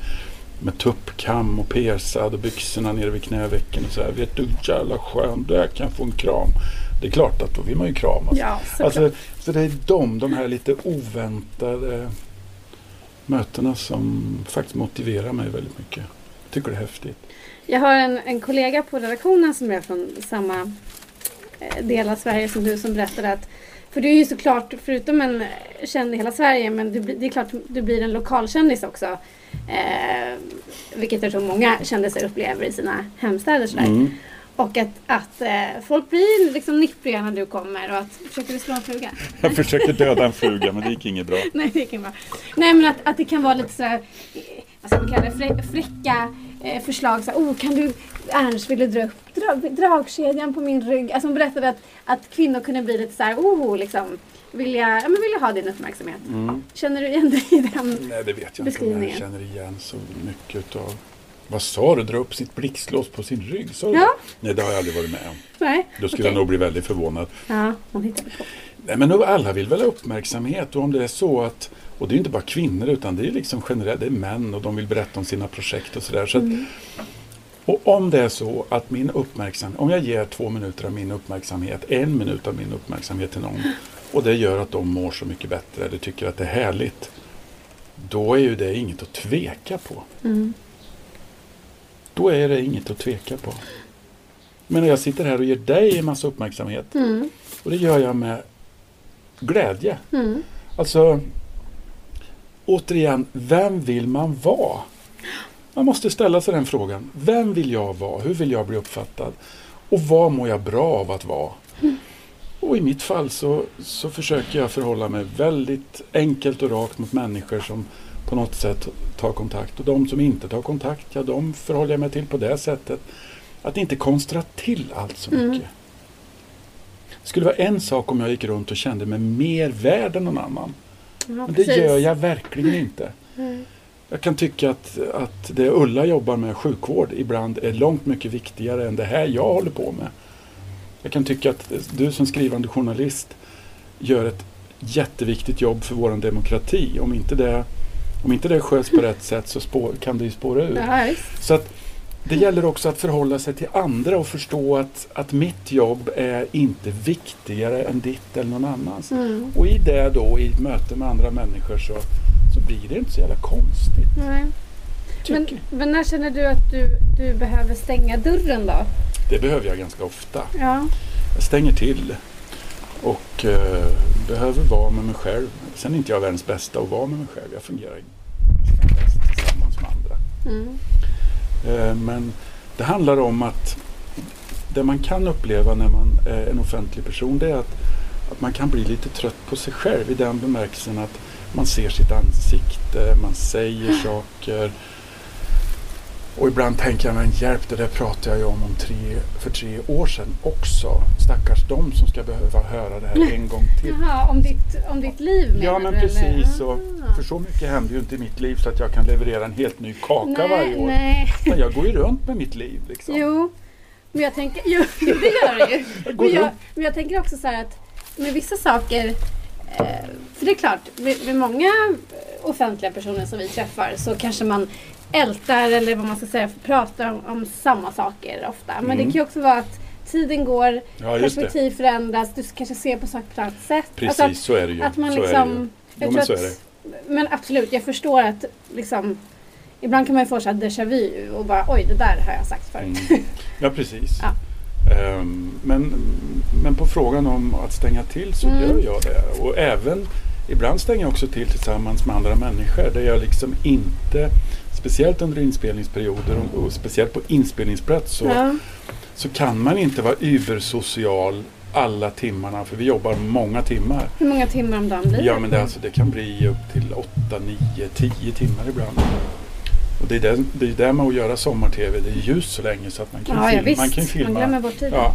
med tuppkam och persad och byxorna nere vid knävecken och så här. Vet du hur jävla skön du är, kan jag få en kram? Det är klart att då vill man ju kramas. Ja. Alltså, så det är de, de här lite oväntade mötena som faktiskt motiverar mig väldigt mycket. Jag tycker det är häftigt. Jag har en, en kollega på redaktionen som är från samma eh, del av Sverige som du som berättade att för du är ju såklart, förutom en känd i hela Sverige, men du, det är klart du blir en lokalkändis också. Eh, vilket jag tror många kändisar upplever i sina hemstäder. Sådär. Mm. Och att, att eh, folk blir liksom nippriga när du kommer och att, försöker du slå en fluga? Jag försökte döda en fluga men det gick inget bra. Nej, det kan vara. Nej, men att, att det kan vara lite sådär, eh, vad ska man kalla det, frä, fräcka eh, förslag. Så här, oh, kan du, Ernst ville dra upp drag, dragkedjan på min rygg. Alltså hon berättade att, att kvinnor kunde bli lite såhär, oh, liksom, vill jag, ja, men vill jag ha din uppmärksamhet. Mm. Känner du igen dig i den? Nej det vet jag inte om jag Beskrivningen. känner igen så mycket utav. Vad sa du? Dra upp sitt blixtlås på sin rygg? Sa du Ja. Nej det har jag aldrig varit med om. Nej? Då skulle Okej. jag nog bli väldigt förvånad. Ja, hon hittade på. Nej men alla vill väl ha uppmärksamhet och om det är så att och det är inte bara kvinnor utan det är liksom generellt, det är män och de vill berätta om sina projekt och sådär. Så att, och om det är så att min uppmärksamhet, om jag ger två minuter av min uppmärksamhet, en minut av min uppmärksamhet till någon och det gör att de mår så mycket bättre eller tycker att det är härligt. Då är ju det inget att tveka på. Mm. Då är det inget att tveka på. Men jag sitter här och ger dig en massa uppmärksamhet Mm. och det gör jag med glädje. Mm. Alltså, återigen, vem vill man vara? Man måste ställa sig den frågan. Vem vill jag vara? Hur vill jag bli uppfattad? Och vad mår jag bra av att vara? Och i mitt fall så, så försöker jag förhålla mig väldigt enkelt och rakt mot människor som på något sätt tar kontakt. Och de som inte tar kontakt, ja de förhåller jag mig till på det sättet. Att inte konstra till allt så Mm. mycket. Det skulle vara en sak om jag gick runt och kände mig mer värd än någon annan. Men det precis. gör jag verkligen inte. Mm. Jag kan tycka att, att det Ulla jobbar med, sjukvård, ibland är långt mycket viktigare än det här jag håller på med. Jag kan tycka att du som skrivande journalist gör ett jätteviktigt jobb för vår demokrati. Om inte det, om inte det sköts på rätt sätt så spår, kan det ju spåra ur. Visst. Så att det gäller också att förhålla sig till andra och förstå att, att mitt jobb är inte viktigare än ditt eller någon annans. Mm. Och i det då, i möte med andra människor så, så blir det inte så jävla konstigt. Nej. Men, men när känner du att du, du behöver stänga dörren då? Det behöver jag ganska ofta. Ja. Jag stänger till och eh, behöver vara med mig själv. Sen är inte jag världens bästa att vara med mig själv. Jag fungerar nästan bäst tillsammans med andra. Mm. Eh, men det handlar om att det man kan uppleva när man är en offentlig person det är att, att man kan bli lite trött på sig själv i den bemärkelsen att man ser sitt ansikte, man säger saker. Och ibland tänker jag, men hjälp, det där pratade jag ju om, om tre, för tre år sedan också. Stackars de som ska behöva höra det här en gång till. Jaha, om ditt, om ditt liv menar Ja men du, precis. Och, Ah. för så mycket händer ju inte i mitt liv så att jag kan leverera en helt ny kaka varje nej, år. nej. Men jag går ju runt med mitt liv. Liksom. Jo, men jag tänker, jo, det gör det ju. Men jag, men jag tänker också så här att med vissa saker, eh, för det är klart, med många offentliga personer som vi träffar så kanske man ältar eller vad man ska säga, pratar om, om samma saker ofta. Men det Mm. kan ju också vara att tiden går, Ja, just det. perspektiv förändras, du kanske ser på saker på ett annat sätt. Precis, Alltså så är det ju. att, att man så är det liksom... Jo, men att- det. Men absolut, jag förstår att liksom Ibland kan man ju få så här déjà vu och bara oj det där har jag sagt förut. Mm. Ja, precis. Ja. Ehm, men, men på frågan om att stänga till så Mm. gör jag det. Och även ibland stänger jag också till tillsammans med andra människor där jag liksom inte Speciellt under inspelningsperioder och, och speciellt på inspelningsplats så, Ja. så kan man inte vara übersocial alla timmarna för vi jobbar många timmar. Hur många timmar om dagen blir det? Ja men det, alltså, det kan bli upp till 8, 9, 10 timmar ibland. Och det är det, det, är det med att göra sommar-tv. Det är ljust så länge så att man kan, ja, ja filma, visst. man kan filma. glömmer bort tiden. ja.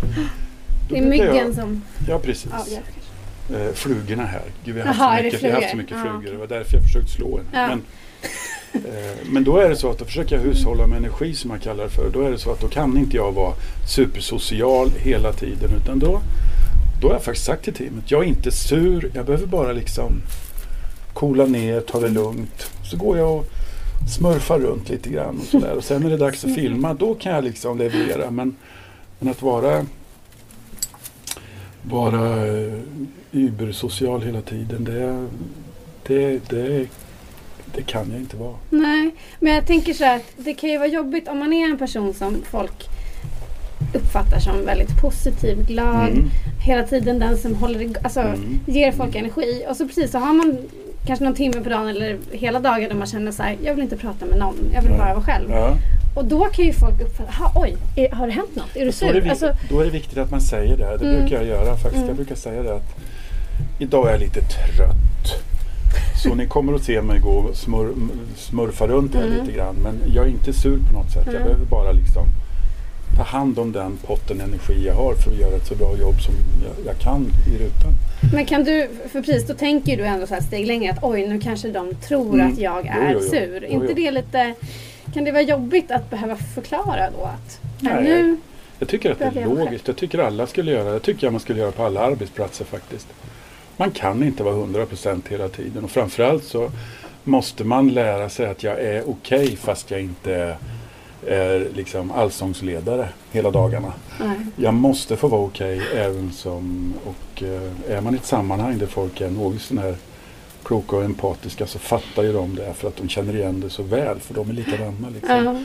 Då det är myggen jag, som Ja precis. avgör. Eh, flugorna här. Gud, vi har haft, Jaha, så, mycket, vi har haft så mycket flugor. okej. Det var därför jag försökte slå en. Ja. Men, eh, men då är det så att då försöker jag hushålla med energi som jag kallar det för. Då är det så att då kan inte jag vara supersocial hela tiden. Utan då, då har jag faktiskt sagt till teamet, jag är inte sur. Jag behöver bara liksom coola ner, ta det lugnt. Så går jag och smurfar runt lite grann och sådär. Och sen när det är dags att filma, då kan jag liksom leverera. Men, men att vara vara übersocial hela tiden, det, det, det, det kan jag inte vara. Nej, men jag tänker så här att det kan ju vara jobbigt om man är en person som folk uppfattar som väldigt positiv, glad, Mm. hela tiden den som håller alltså, Mm. ger folk energi. Och så precis så har man kanske någon timme på dagen eller hela dagen där man känner så här, jag vill inte prata med någon, jag vill Ja. bara vara själv. Ja. Och då kan ju folk uppfatta, "Ha, oj, är, har det hänt något? Är du Då, är det, sur? Alltså, då är det viktigt att man säger det. Det Mm. brukar jag göra faktiskt. Mm. Jag brukar säga det att idag är jag lite trött. Så ni kommer att se mig gå och smur, smurfa runt här Mm. lite grann. Men jag är inte sur på något sätt. Jag Mm. behöver bara liksom ta hand om den potten energi jag har för att göra ett så bra jobb som jag, jag kan i rutan. men kan du, för precis då tänker du ändå så här steg längre att oj nu kanske de tror Mm. att jag är jo, jo. sur. Jo, inte jo. det lite, kan det vara jobbigt att behöva förklara då att nej, nu, Jag tycker att det är logiskt. Jag tycker alla skulle göra det. Jag tycker man skulle göra på alla arbetsplatser faktiskt. Man kan inte vara 100% hela tiden och framförallt så måste man lära sig att jag är okej fast jag inte är, liksom allsångsledare hela dagarna. nej. Jag måste få vara okej även som och eh, är man i ett sammanhang där folk är något sån här kloka och empatiska så fattar ju de det för att de känner igen det så väl för de är likadana. Liksom. Ja.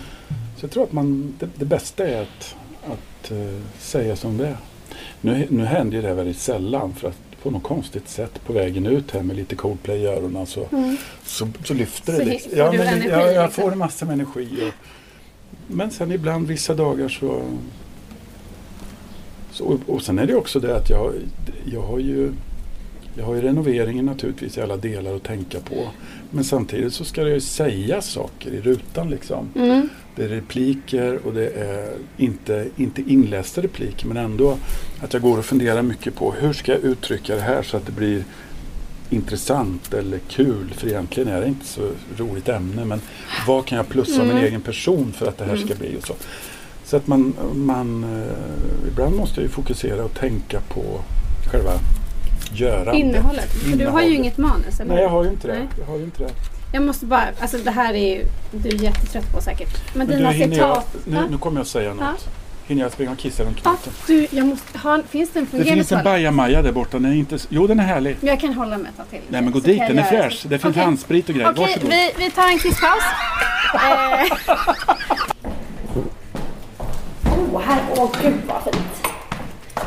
Så jag tror att man, det, det bästa är att, att eh, säga som det är. Nu, nu händer ju det väldigt sällan för att på något konstigt sätt på vägen ut här med lite Coldplay i öronen så, Mm. så, så lyfter Så det. Liksom. Ja, men, energi, ja, jag liksom. får en massa med energi. Och, men sen ibland vissa dagar så, så och, och sen är det också det att jag, jag har ju jag har ju renoveringen naturligtvis i alla delar att tänka på. Men samtidigt så ska det ju säga saker i rutan liksom. Mm. Det är repliker och det är inte, inte inlästa repliker men ändå att jag går och funderar mycket på hur ska jag uttrycka det här så att det blir intressant eller kul. För egentligen är det inte så roligt ämne men vad kan jag plussa Mm. min egen person för att det här ska bli och så. Så att man, man eh, ibland måste jag ju fokusera och tänka på själva görandet. Innehållet. För du har ju Innehållet. inget manus, eller Nej jag har ju inte det. Nej. Jag har ju inte det. Jag måste bara, alltså det här är ju du är jättetrött på säkert. Men, Men dina du, hinner jag, citat. nu, nu kommer jag säga något. hinner jag springa och kissa runt knuten. du, jag måste ha, finns det en Det fungerande finns en bajamaja där borta. Den är inte, jo, den är härlig. Men Jag kan hålla mig ett till. Nej, men gå dit. Den är fräsch. Det finns Okej. handsprit och grejer. Okej, Varsågod. vi, vi tar en kisspaus. eh. oh, här, åh gud vad fint.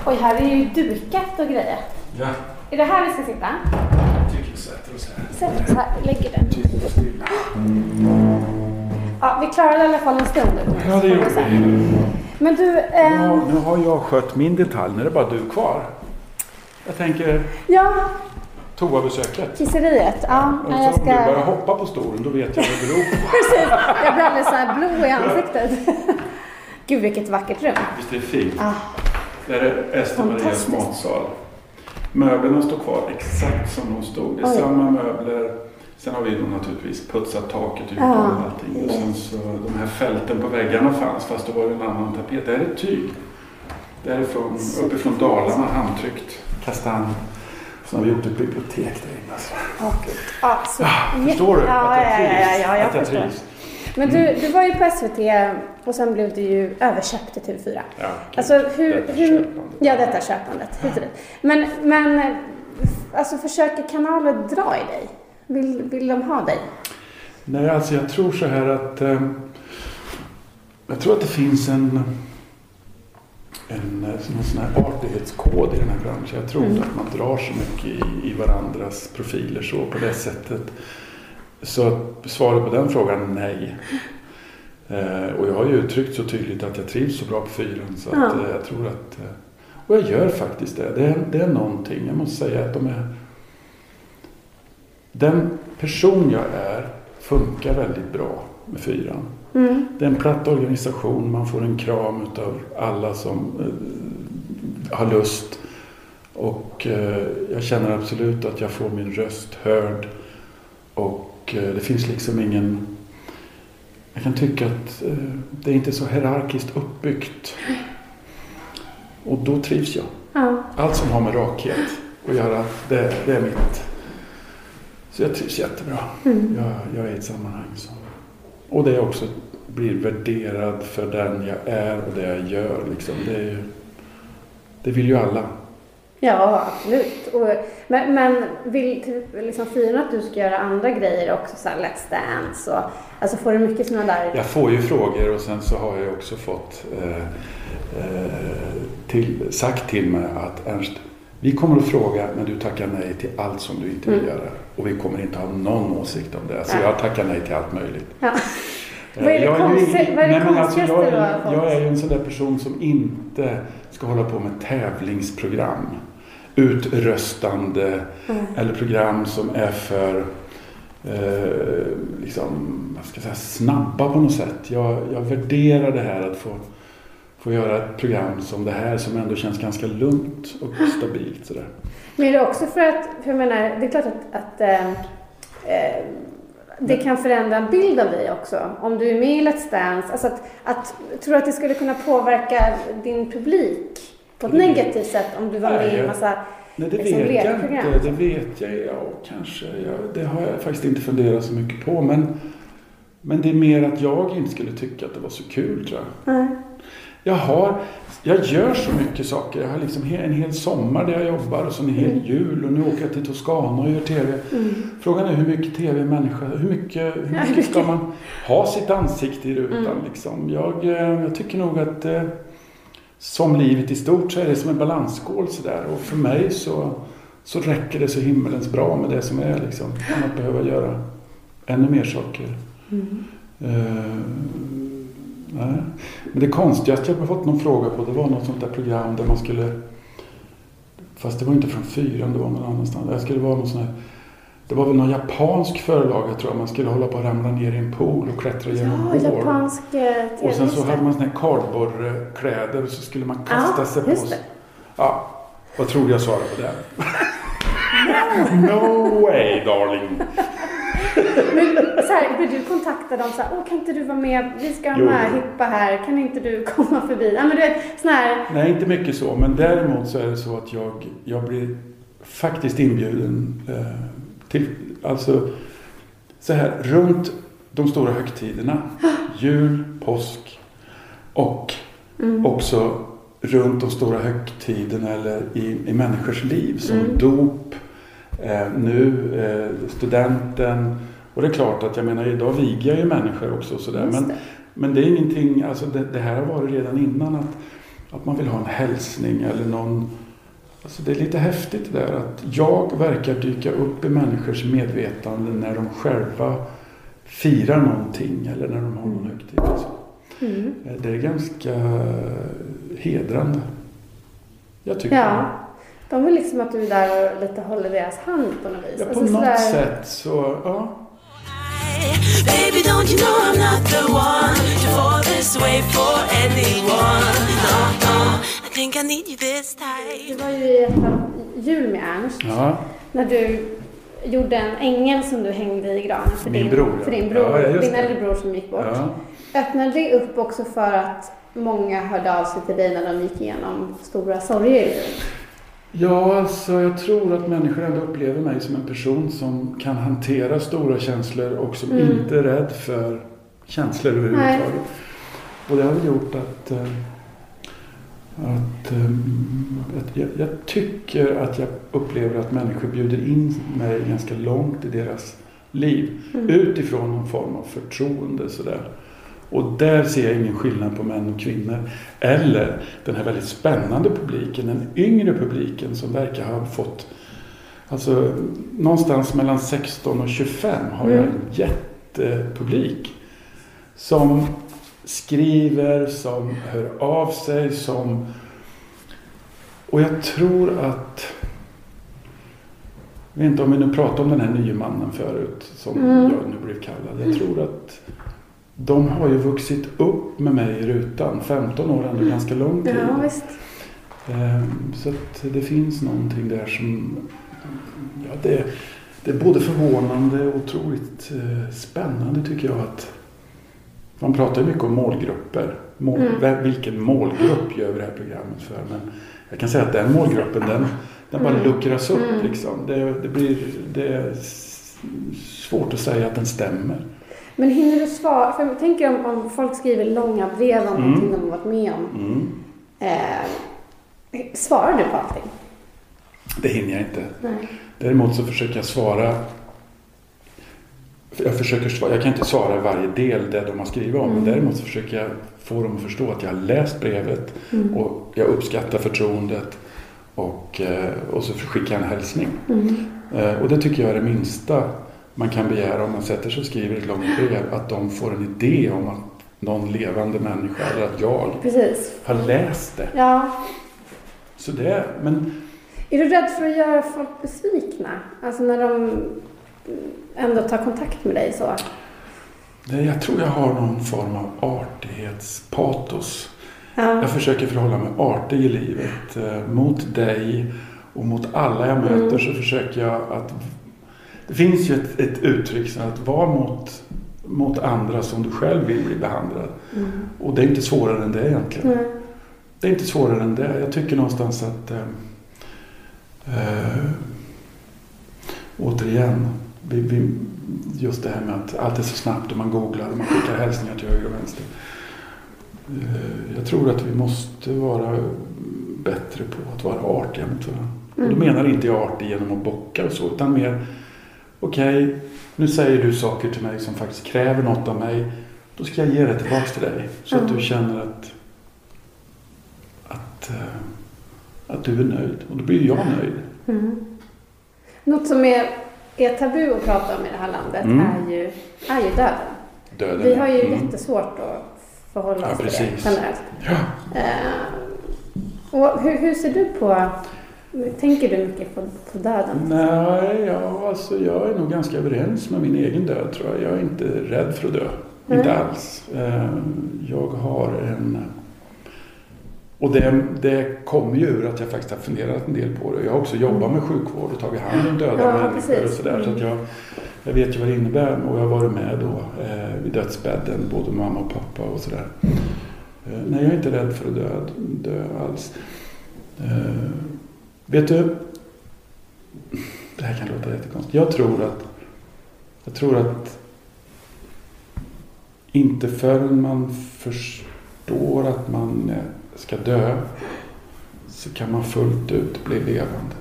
Oj, här är ju dukat och grejer. Ja, Är det här vi ska sitta? jag tycker vi sätter oss här. Sätt oss här, lägger den. Stilla. Ja, vi klarade i alla fall en stund. Ja, det gjorde vi. Men du, eh, Ja, nu har jag skött min detalj. Nu är det bara du kvar. Jag tänker ja, toabesöket. kisseriet. Ja, så jag om du börjar ska... hoppa på stolen, då vet jag vad det beror på. Precis, jag blir alldeles så här blå i ansiktet. Gud, vilket vackert rum. Visst är det fint? Ah. Det här är Ester Marias matsal. Möblerna står kvar exakt som de stod. Det är Oj. samma möbler. Sen har vi då naturligtvis putsat taket ut och Ja. allting. Och sen så de här fälten på väggarna fanns fast då var det en annan tapet. Det här är tyg. Det här är från, uppifrån Dalarna, handtryckt kastanj. Sen har vi gjort ett bibliotek där inne. Alltså. Ja, gud. Ja, så, Förstår du? Ja, att jag ja, trivs? ja, ja, jag att jag förstår. trivs. Men du, du var ju på SVT och sen blev du ju överköpt till TV4. Ja. Alltså hur... Detta hur köpandet. ja, detta köpandet. Hit och dit. Men, men alltså försöker kanaler dra i dig? Vill, vill de ha dig? Nej, alltså jag tror så här att... Eh, jag tror att det finns en... En någon sån här artighetskod i den här branschen. Jag tror inte att man drar så mycket i, i varandras profiler så på det sättet. Så svaret på den frågan är nej. Eh, och jag har ju uttryckt så tydligt att jag trivs så bra på fyren så att Ja. eh, jag tror att... Eh, och jag gör faktiskt det. Det är, det är någonting. Jag måste säga att de är... Den person jag är funkar väldigt bra med fyran. Mm. Det är en platt organisation, man får en kram utav alla som eh, har lust. Och eh, jag känner absolut att jag får min röst hörd. Och eh, det finns liksom ingen... Jag kan tycka att eh, det är inte så hierarkiskt uppbyggt. Och då trivs jag. Ja. Allt som har med rakhet att göra, det, det är mitt. Så jag trivs jättebra. Mm. Jag, jag är i ett sammanhang som... Och det är också blir värderad för den jag är och det jag gör. Liksom. Det, är det vill ju alla. Ja, absolut. Och, men, men vill typ, liksom Fyran att du ska göra andra grejer också? Så här Let's Dance och... Alltså får du mycket sådana där... Jag får ju frågor och sen så har jag också fått eh, eh, till, sagt till mig att Ernst, vi kommer att fråga men du tackar nej till allt som du inte vill Mm. göra. Och vi kommer inte ha någon åsikt om det. Så Nej. jag tackar nej till allt möjligt. Ja. Eh, Vad är det jag ju konsti- ing- vad är det alltså, konstigaste jag, har är, fått? jag är ju en sån där person som inte ska hålla på med tävlingsprogram. Utröstande Mm. eller program som är för eh, liksom, vad ska jag säga, snabba på något sätt. Jag, jag värderar det här att få, få göra ett program som det här som ändå känns ganska lugnt och stabilt. Sådär. Men är det också för att, för jag menar, det är klart att, att eh, eh, det kan förändra en bild av dig också. Om du är med i Let's Dance, alltså att, att, tror du att det skulle kunna påverka din publik på ett negativt sätt om du var med i en massa... Nej, det Liksom vet jag inte. Det vet jag, ja kanske. Ja, det har jag faktiskt inte funderat så mycket på. Men, men det är mer att jag inte skulle tycka att det var så kul tror jag. Nej. Jag har, jag gör så mycket saker. Jag har liksom en hel sommar där jag jobbar och så en hel Mm. jul och nu åker jag till Toscana och gör TV. Mm. Frågan är hur mycket TV människa, hur mycket, hur mycket ska man ha sitt ansikte i rutan Mm. liksom? Jag, eh, jag tycker nog att eh, som livet i stort så är det som en balansskål sådär. Och för mig så, så räcker det så himmelens bra med det som är liksom. Än att behöva göra ännu mer saker. Mm. Eh, nej. Men det konstigaste jag har fått någon fråga på det var något sånt där program där man skulle Fast det var inte från fyran, det var någon annanstans. Det skulle vara någon sån här, det var väl någon japansk förlaga tror jag. Man skulle hålla på att ramla ner i en pool och klättra genom Ja, hår. japansk eh. Och sen så hade man såna här kardborrekläder och så skulle man kasta Ja, sig på sig. det. Ja, vad tror du jag svarade på det? no way darling! Men så här, blir du kontaktad om så här, åh kan inte du vara med, vi ska ha Jo. Hippa här, kan inte du komma förbi? Ja men du vet, sån här, Nej, inte mycket så. Men däremot så är det så att jag, jag blir faktiskt inbjuden eh, till, alltså så här, runt de stora högtiderna. Jul, påsk och Mm. också runt de stora högtiderna eller i, i människors liv som Mm. dop, eh, nu eh, studenten. Och det är klart att jag menar idag viger jag ju människor också sådär. Men, det. men det är ingenting, alltså det, det här har varit redan innan att, att man vill ha en hälsning eller någon Alltså det är lite häftigt det där att jag verkar dyka upp i människors medvetande när de själva firar någonting eller när de har någon högtid. och så. Mm. Det är ganska hedrande. Jag tycker Ja. De vill liksom att du är där och lite håller deras hand på något vis. Ja, på Alltså något sådär- sätt så, ja. Baby, don't you know I'm not the one to fall this way for anyone? No, no, think I need you this Du time. var ju i ett Jul med Ernst. ja. När du gjorde en ängel som du hängde i granen för Min din, bror, ja. för din bror, Ja, din det. äldre bror som gick bort. ja. Öppnade det upp också för att många hörde av sig till dig när de gick igenom stora sorger? Ja, alltså jag tror att människor ändå upplever mig som en person som kan hantera stora känslor och som Mm. inte är rädd för känslor överhuvudtaget. Och det har väl gjort att, eh, att, eh, att jag, jag tycker att jag upplever att människor bjuder in mig ganska långt i deras liv Mm. utifrån någon form av förtroende. Sådär. Och där ser jag ingen skillnad på män och kvinnor. Eller den här väldigt spännande publiken, den yngre publiken som verkar ha fått Alltså någonstans mellan 16 och 25 har jag en jättepublik. Som skriver, som hör av sig, som... Och jag tror att... Jag vet inte om vi nu pratar om den här nye mannen förut som Mm. jag nu blev kallad. Jag tror att de har ju vuxit upp med mig i rutan. 15 år är ändå ganska lång tid. Ja, visst. Ehm, Så att det finns någonting där som... Ja, det, det är både förvånande och otroligt eh, spännande tycker jag att... Man pratar mycket om målgrupper. Mål, Mm. Vilken målgrupp gör vi det här programmet för? Men jag kan säga att den målgruppen den, den bara Mm. luckras upp. Mm. Liksom. Det, det, blir, det är svårt att säga att den stämmer. Men hinner du svara? För jag tänker om, om folk skriver långa brev om Mm. någonting de har varit med om. Mm. Eh, svarar du på allting? Det hinner jag inte. Nej. Däremot så försöker jag svara jag, försöker svara, jag kan inte svara varje del det de har skrivit om. Men Mm. däremot så försöker jag få dem att förstå att jag har läst brevet Mm. och jag uppskattar förtroendet. Och, eh, och så skickar jag en hälsning. Mm. Eh, Och det tycker jag är det minsta man kan begära om man sätter sig och skriver ett långt brev. Att de får en idé om att någon levande människa eller att jag Precis. har läst det. Ja. Så det, men Är du rädd för att göra folk besvikna? Alltså när de ändå tar kontakt med dig så? Jag tror jag har någon form av artighetspatos. Ja. Jag försöker förhålla mig artig i livet. Eh, mot dig och mot alla jag möter Mm. så försöker jag att... Det finns ju ett, ett uttryck som att vara mot, mot andra som du själv vill bli behandlad. Mm. Och det är inte svårare än det egentligen. Mm. Det är inte svårare än det. Jag tycker någonstans att... Eh, eh, återigen, vi, vi, just det här med att allt är så snabbt och man googlar och man skickar hälsningar till höger och vänster. Eh, jag tror att vi måste vara bättre på att vara artiga mot varandra. Och då Mm. menar inte jag artig genom att bocka och så, utan mer okej, nu säger du saker till mig som faktiskt kräver något av mig. Då ska jag ge det tillbaka till dig. Så att Mm. du känner att, att, eh, att du är nöjd. Och då blir jag nöjd. Mm. Något som är, är tabu att prata om i det här landet Mm. är, ju, är ju döden. Döden. Vi har ju Mm. jättesvårt att förhålla Ja, oss till det generellt. Ja. Eh, och hur, hur ser du på, tänker du mycket på, på döden? Nej, ja, alltså jag är nog ganska överens med min egen död tror jag. Jag är inte rädd för att dö. Nej. Inte alls. Eh, Jag har en... Och det, det kommer ju ur att jag faktiskt har funderat en del på det. Jag har också jobbat med sjukvård och tagit hand om döda Ja, människor precis. och sådär. Så att Mm. jag, jag vet ju vad det innebär och jag har varit med då eh, vid dödsbädden, både mamma och pappa och sådär. Eh, nej, jag är inte rädd för att dö, dö alls. Eh, vet du, det här kan låta jättekonstigt. Jag tror att, jag tror att inte förrän man förstår att man ska dö så kan man fullt ut bli levande.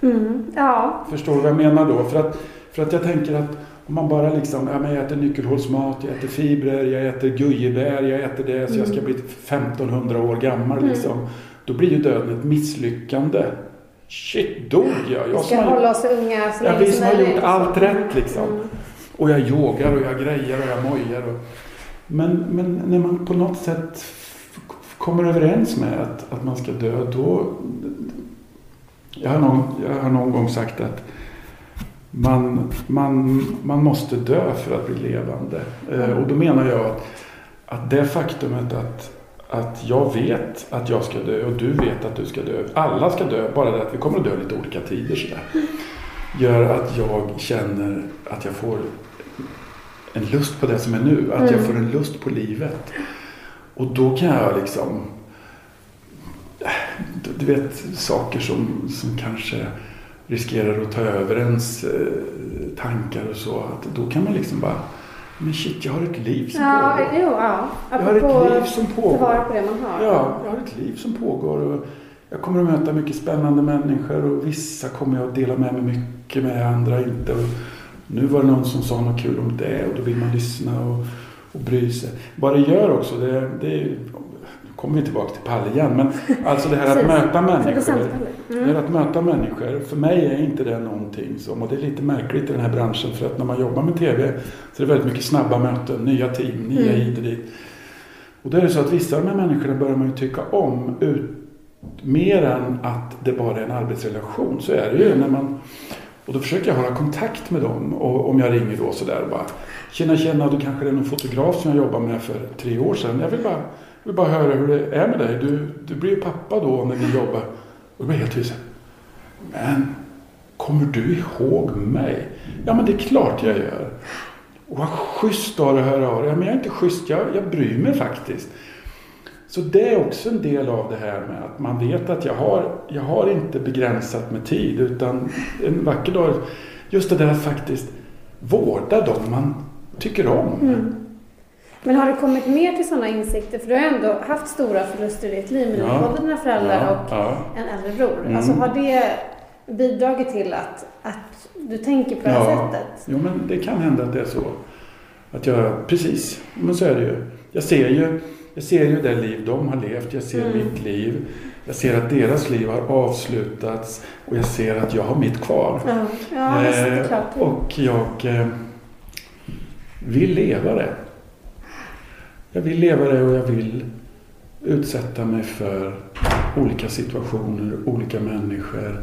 Mm. Ja. Förstår du vad jag menar då? För att, för att jag tänker att om man bara liksom, ja men jag äter nyckelhålsmat, jag äter fibrer, jag äter gujebär, jag äter det så jag ska bli 1500 år gammal liksom. Då blir ju döden ett misslyckande. Shit, dog jag? Vi jag ska som har, hålla oss unga så ja, vi som har gjort allt rätt liksom. Mm. Och jag yogar och jag grejer och jag mojar. Och... Men, men när man på något sätt kommer överens med att, att man ska dö, då... Jag har någon, jag har någon gång sagt att man, man, man måste dö för att bli levande. Eh, och då menar jag att, att det faktumet att, att jag vet att jag ska dö och du vet att du ska dö. Alla ska dö, bara det att vi kommer att dö lite olika tider sådär. Gör att jag känner att jag får en lust på det som är nu. Att jag Mm. får en lust på livet. Och då kan jag liksom du, vet saker som, som kanske riskerar att ta över ens eh, tankar och så. Att då kan man liksom bara, men shit jag har ett liv som Ja, pågår. jo, ja. Jag har ett liv som pågår. vara på det man har. Ja, jag har ett liv som pågår. Och jag kommer att möta mycket spännande människor och vissa kommer jag att dela med mig mycket med, andra inte. Och nu var det någon som sa något kul om det och då vill man lyssna och, och bry sig. Vad det gör också, det, det är, kommer vi tillbaka till Palle igen, men alltså det här att möta människor. Det Mm. att möta människor. För mig är inte det någonting som, och det är lite märkligt i den här branschen för att när man jobbar med TV så är det väldigt mycket snabba möten, nya team, nya Mm. hit och dit. Och då är det så att vissa av de här människorna börjar man ju tycka om ut, mer än att det bara är en arbetsrelation. Så är det ju när man och då försöker jag hålla kontakt med dem och om jag ringer då sådär bara Tjena tjena, du kanske är någon fotograf som jag jobbade med för tre år sedan. Jag vill bara, jag vill bara höra hur det är med dig. Du, du blir ju pappa då när vi jobbar. Och då blir jag helt tyst. Men kommer du ihåg mig? Ja men det är klart jag gör. Och vad schysst av dig att höra av dig. Ja, men jag är inte schysst, jag, jag bryr mig faktiskt. Så det är också en del av det här med att man vet att jag har, jag har inte begränsat med tid utan en vacker dag, just det där att faktiskt vårda dem man tycker om. Mm. Men har du kommit mer till sådana insikter? För du har ändå haft stora förluster i ditt liv med Ja. både dina föräldrar Ja, och ja. en äldre bror. Mm. Alltså har det bidragit till att, att du tänker på det här Ja. sättet? Jo, men det kan hända att det är så. Att jag, precis, men så är det ju. Jag ser ju, jag ser ju det liv de har levt, jag ser Mm. mitt liv. Jag ser att deras liv har avslutats och jag ser att jag har mitt kvar. Ja, ja Eh, och jag eh, vill leva det. Jag vill leva det och jag vill utsätta mig för olika situationer, olika människor.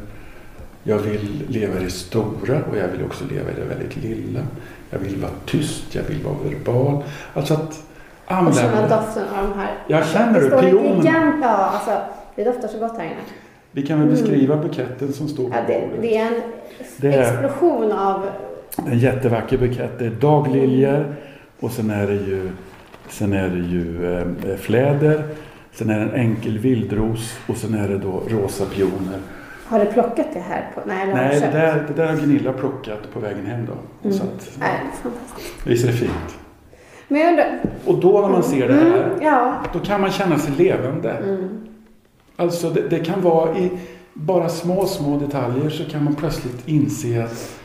Jag vill leva i det stora och jag vill också leva i det väldigt lilla. Jag vill vara tyst, jag vill vara verbal. Alltså att Och känna doften av de här. Ja, känner en pionerna? ja, alltså det doftar så gott här inne. Vi kan väl beskriva buketten som står på Ja, det, bordet. det är en Det är- explosion av... En jättevacker bukett. Det är dagliljor och sen är det ju, sen är det ju eh, fläder. Sen är det en enkel vildros och sen är det då rosa pioner. Har du plockat det här? På, nej, Nej, det där, det där har Gunilla plockat på vägen hem då. Mm. Så att, Nej, fantastiskt. visst är det fint? Men jag undrar... Och då när man ser det här, Mm, ja. då kan man känna sig levande. Mm. Alltså det, det kan vara i bara små, små detaljer så kan man plötsligt inse att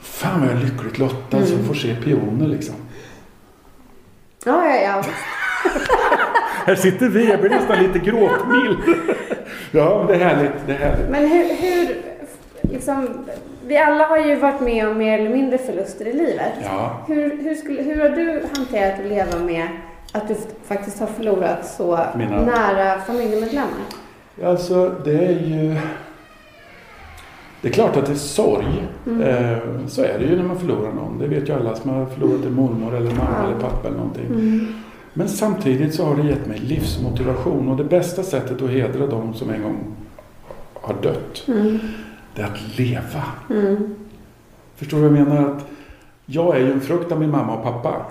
Fan vad jag är lyckligt lottad som Mm. får se pioner liksom. Ja, ja, ja. Här sitter vi, jag blir nästan lite gråtmild. Ja, det är härligt. Det är härligt. Men hur, hur liksom, vi alla har ju varit med om mer eller mindre förluster i livet. Ja. Hur, hur, skulle, hur har du hanterat att leva med att du faktiskt har förlorat så Mina- nära familjemedlemmar? Alltså, det är ju... Det är klart att det är sorg. Mm. Eh, så är det ju när man förlorar någon. Det vet ju alla som har förlorat en mormor eller mamma Ja. eller pappa eller någonting. Mm. Men samtidigt så har det gett mig livsmotivation och det bästa sättet att hedra de som en gång har dött, Mm. Det är att leva. Mm. Förstår du vad jag menar? Att jag är ju en frukt av min mamma och pappa.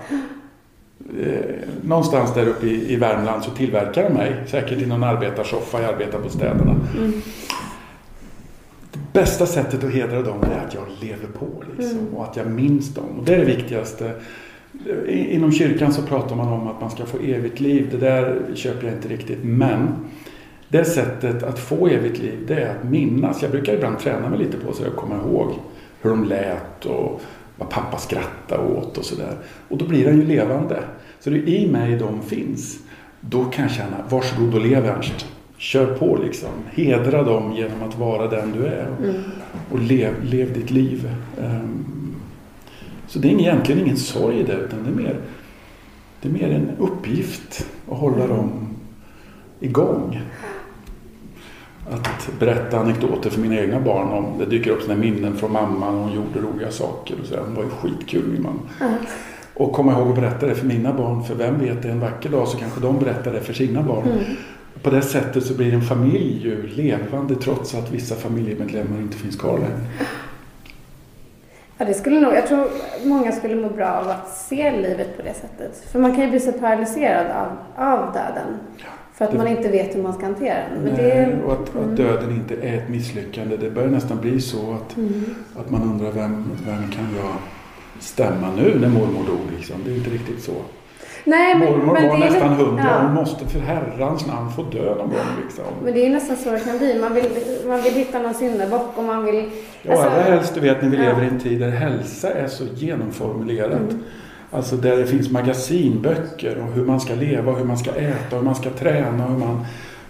Eh, någonstans där uppe i, i Värmland så tillverkar de mig, säkert i någon arbetarsoffa i arbetarbostäderna. Mm. Det bästa sättet att hedra dem är att jag lever på liksom, Mm. och att jag minns dem. Och det är det viktigaste. Inom kyrkan så pratar man om att man ska få evigt liv. Det där köper jag inte riktigt. Men det sättet att få evigt liv det är att minnas. Jag brukar ibland träna mig lite på så jag kommer ihåg hur de lät och vad pappa skrattade åt och sådär. Och då blir den ju levande. Så det är i mig de finns. Då kan jag känna, varsågod och lev Ernst. Kör på liksom. Hedra dem genom att vara den du är. Och lev, lev ditt liv. Ehm, så det är egentligen ingen sorg i det utan det är mer, det är mer en uppgift att hålla dem igång. Att berätta anekdoter för mina egna barn om det dyker upp såna minnen från mamman och hon gjorde roliga saker. Och så. Hon var ju skitkul min mamma. Och komma ihåg att berätta det för mina barn för vem vet en vacker dag så kanske de berättar det för sina barn. På det sättet så blir en familj ju levande trots att vissa familjemedlemmar inte finns kvar längre. Ja, det skulle nog, jag tror många skulle må bra av att se livet på det sättet. För man kan ju bli så paralyserad av, av döden. För att man inte vet hur man ska hantera den. Men Nej, det, Mm. och att, att döden inte är ett misslyckande. Det börjar nästan bli så att, Mm. att man undrar vem, vem kan jag stämma nu när mormor dog? Liksom. Det är inte riktigt så. Nej, men, Mormor men var är nästan hundra. ja. Hon måste för herrans namn få dö någon gång. Liksom. Men det är nästan så det kan bli. Man vill, man vill hitta någon syndabock och man vill... Ja, alltså- allra helst, du vet, när vi Ja. lever i en tid där hälsa är så genomformulerat. Mm. Alltså där det finns magasinböcker om hur man ska leva, hur man ska äta, hur man ska träna. Hur man,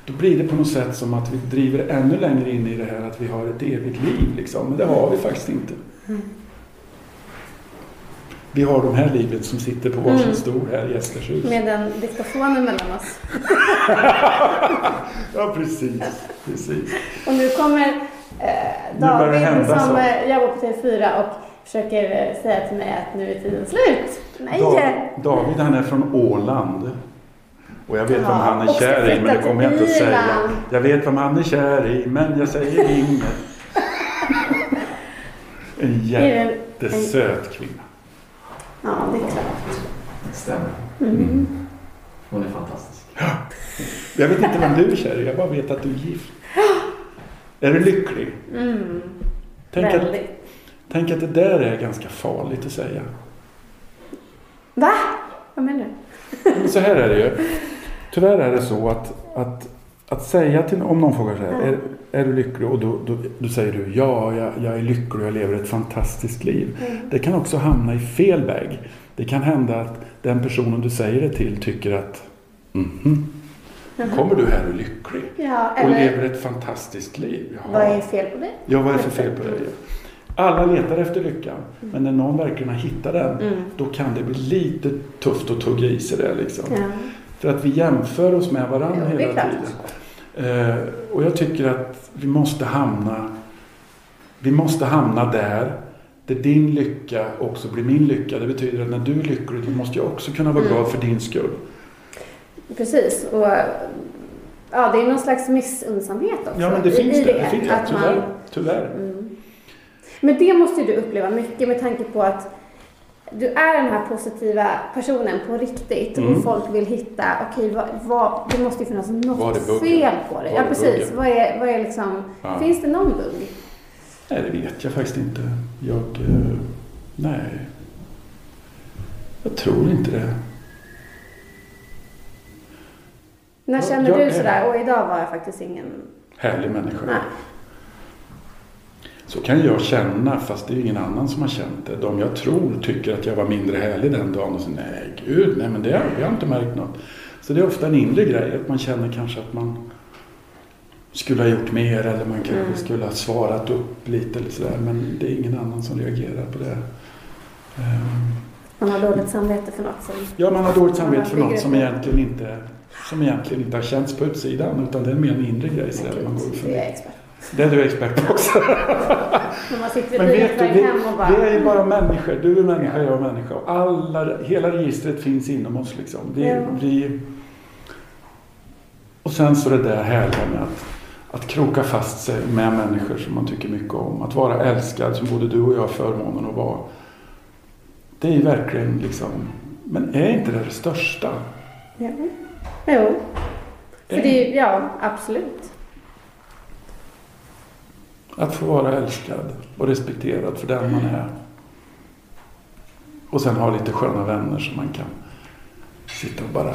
då blir det på något sätt som att vi driver ännu längre in i det här att vi har ett evigt liv. Liksom. Men det har vi faktiskt inte. Vi har de här livet som sitter på varsin Mm. stol här i Gästershus. Med den diktafonen mellan oss. Ja, precis. precis. Och nu kommer eh, Nu David hända som så. eh, jobbar på TV4 och försöker eh, säga till mig att nu är tiden slut. Nej! Da- David han är från Åland. Och jag vet Ja, vem han är kär i, men det kommer jag inte att säga. Jag vet vem han är kär i, men jag säger inget. En Är det- jättesöt kvinna. Ja, det är klart. Stämmer. Mm. Hon är fantastisk. Jag vet inte vem du är kär i, jag bara vet att du är gift. Är du lycklig? Mm. Tänk att, Väldigt. Tänk att det där är ganska farligt att säga. Va? Vad menar du? Så här är det ju. Tyvärr är det så att, att, att säga till om någon frågar så här, är, är du lycklig? Och då, då, då säger du ja, jag, jag är lycklig och jag lever ett fantastiskt liv. Det kan också hamna i fel väg. Det kan hända att den personen du säger det till tycker att mhm, kommer du här och lycklig? Ja, Och eller lever ett fantastiskt liv? Jaha. vad är fel på det? Ja, vad är det för fel på dig? Alla letar efter lyckan. Men när någon verkligen har hittat den, Mm. då kan det bli lite tufft att tugga i sig det. Liksom. Ja. För att vi jämför oss med varandra Jo, det hela tiden. Eh, och jag tycker att vi måste hamna vi måste hamna där där din lycka också blir min lycka. Det betyder att när du är lycklig då måste jag också kunna vara Mm. glad för din skull. Precis. Och, ja, det är någon slags missunnsamhet också Ja men det finns i det. det finns, ja, att man, tyvärr. tyvärr. Mm. Men det måste ju du uppleva mycket med tanke på att du är den här positiva personen på riktigt Mm. och folk vill hitta, okej, vad, vad, det måste ju finnas något fel på det. Var Ja, precis. Vad är, vad är liksom, Ja. finns det någon bugg? Nej, det vet jag faktiskt inte. Jag... Eh, nej. Jag tror inte det. När känner jag du är- sådär, och idag var jag faktiskt ingen... Härlig människa. Nej. Så kan jag känna, fast det är ingen annan som har känt det. De jag tror tycker att jag var mindre härlig den dagen och så nej gud, nej men det har jag har inte märkt något. Så det är ofta en inre grej, att man känner kanske att man skulle ha gjort mer eller man kanske Mm. skulle ha svarat upp lite eller sådär. Men det är ingen annan som reagerar på det. Ehm, Man har dåligt samvete för något som... Ja, man har dåligt samvete för något som egentligen inte som egentligen inte har känts på utsidan utan det är mer en inre grej. Så där, man går för Det är det du expert på också. Men vet du, vi, bara... vi är ju bara människor. Du är människa, jag är människa. Alla, hela registret finns inom oss. Liksom. Vi, Ja. vi, och sen så det där härliga med att, att kroka fast sig med människor som man tycker mycket om. Att vara älskad som både du och jag har förmånen att vara. Det är ju verkligen liksom, men är inte det det största? Ja. Jo. För det ja, absolut. Att få vara älskad och respekterad för den man är. Och sen ha lite sköna vänner som man kan sitta och bara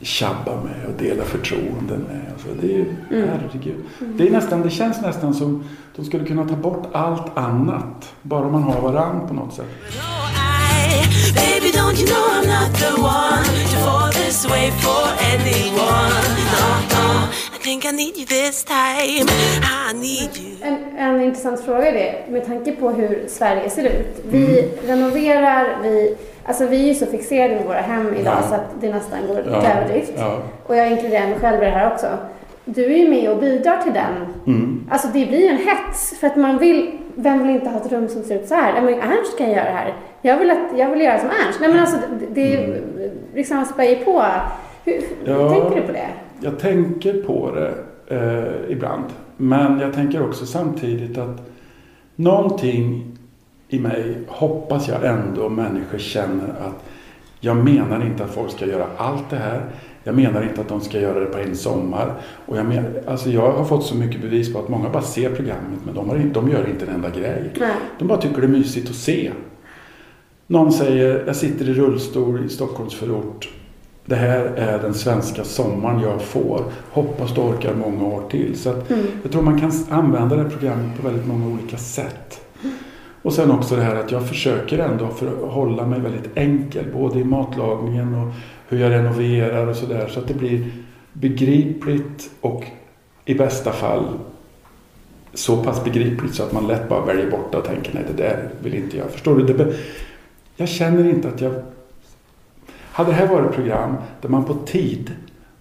tjabba med och dela förtroenden med. Alltså det, är, ju- herregud. det, är nästan, det känns nästan som de skulle kunna ta bort allt annat. Bara man har varann på något sätt. I, baby, don't you know I'm not the one to fall this way for anyone? Think I need you this time. I need you. En, en intressant fråga är det, med tanke på hur Sverige ser ut. Vi Mm. renoverar, vi, alltså vi är ju så fixerade med våra hem idag Ja. så att det nästan går till Ja, överdrift. ja. Och jag inkluderar mig själv i det här också. Du är ju med och bidrar till den. Mm. Alltså det blir ju en hets för att man vill, vem vill inte ha ett rum som ser ut så här? Men Ernst kan göra det här. Jag vill, att, jag vill göra som Ernst. Nej men alltså det, det ju liksom spär ju på. Hur, hur Ja. tänker du på det? Jag tänker på det eh, ibland. Men jag tänker också samtidigt att någonting i mig hoppas jag ändå människor känner att jag menar inte att folk ska göra allt det här. Jag menar inte att de ska göra det på en sommar. Och jag, men, alltså jag har fått så mycket bevis på att många bara ser programmet men de, har, de gör inte en enda grej. Nej. De bara tycker det är mysigt att se. Någon säger, jag sitter i rullstol i Stockholms förort. Det här är den svenska sommaren jag får. Hoppas du orkar många år till. Så att Jag tror man kan använda det här programmet på väldigt många olika sätt. Och sen också det här att jag försöker ändå för att hålla mig väldigt enkel. Både i matlagningen och hur jag renoverar och sådär. Så att det blir begripligt och i bästa fall så pass begripligt så att man lätt bara väljer bort det och tänker nej det där vill inte jag. Förstår du? Jag känner inte att jag... Hade det här varit ett program där man på tid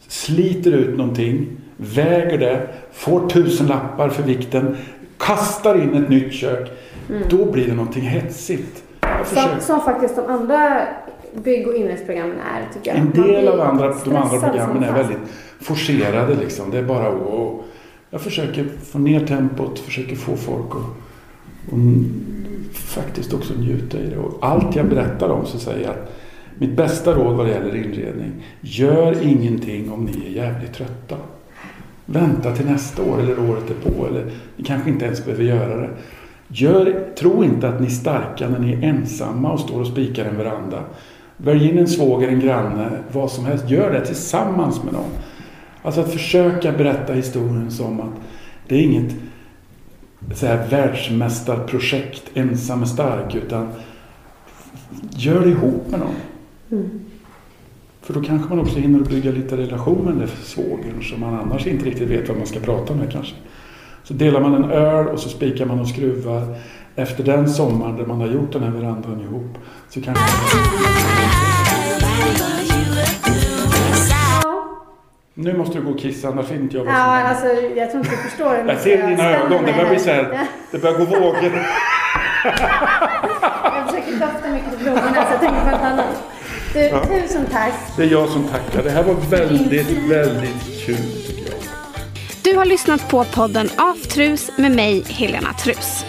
sliter ut någonting, väger det, får tusen lappar för vikten, kastar in ett nytt kök. Då blir det någonting hetsigt. Som, som faktiskt de andra bygg och inredningsprogrammen är tycker jag. en del av andra, de andra programmen är väldigt forcerade liksom. Det är bara och Jag försöker få ner tempot, försöker få folk att och faktiskt också njuta i det. Och allt jag berättar om så säger jag att mitt bästa råd vad det gäller inredning. Gör ingenting om ni är jävligt trötta. Vänta till nästa år eller året därpå. Eller ni kanske inte ens behöver göra det. Gör, tro inte att ni är starka när ni är ensamma och står och spikar en veranda. Välj in en svåger, en granne, vad som helst. Gör det tillsammans med dem. Alltså att försöka berätta historien som att det är inget så här världsmästarprojekt, ensam är stark, utan gör det ihop med någon. För då kanske man också hinner bygga lite relation med svågern som man annars inte riktigt vet vad man ska prata med kanske. Så delar man en öl och så spikar man och skruvar. Efter den sommaren där man har gjort den här verandan ihop så kanske Nu måste du gå och kissa annars inte jag som ja alltså jag tror inte du förstår. hur Jag ser i dina ögon, det börjar bli så här, det börjar gå vågor. Jag försöker dofta mycket till blommorna så jag tänker på något annat. Du, tusen tack. Det är jag som tackar. Det här var väldigt, väldigt kul tycker jag. Du har lyssnat på podden Aftrus med mig, Helena Trus.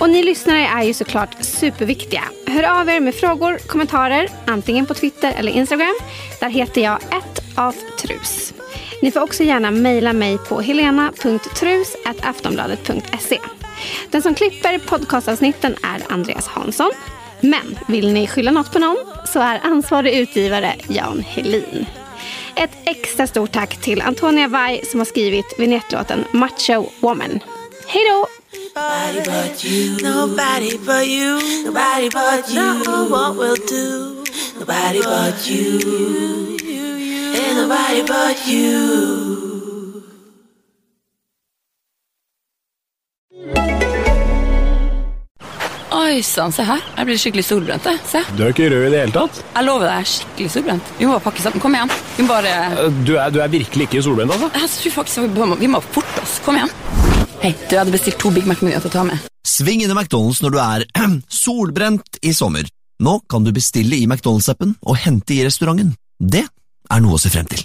Och ni lyssnare är ju såklart superviktiga. Hör av er med frågor, kommentarer, antingen på Twitter eller Instagram. Där heter jag aftrus. Ni får också gärna mejla mig på helena.trus.aftonbladet.se. Den som klipper podcastavsnitten är Andreas Hansson. Men vill ni skylla något på någon så är ansvarig utgivare Jan Helin. Ett extra stort tack till Antonia Vai som har skrivit vignettlåten Macho Woman. Hej då! Nobody but you. Nobody but you. Nobody but you. Know what we'll do. Nobody but you. And nobody but you. Ojsan, se her. Jeg blir skikkelig solbrent. Se. Du er ikke rød i det hele tatt. Jeg lover deg, jeg er skikkelig solbrent. Vi må bare pakke sammen. Kom igjen. Vi må bare Du er, du er virkelig ikke solbrent, altså. Jeg tror faktisk vi må, vi må forte oss. Kom igjen. Hei, du jeg hadde bestilt to Big Mac-menyer til å ta med. Sving innom McDonalds når du er solbrent i sommer. Nå kan du bestille i McDonalds-appen og hente i restauranten. Det er noe å se frem til.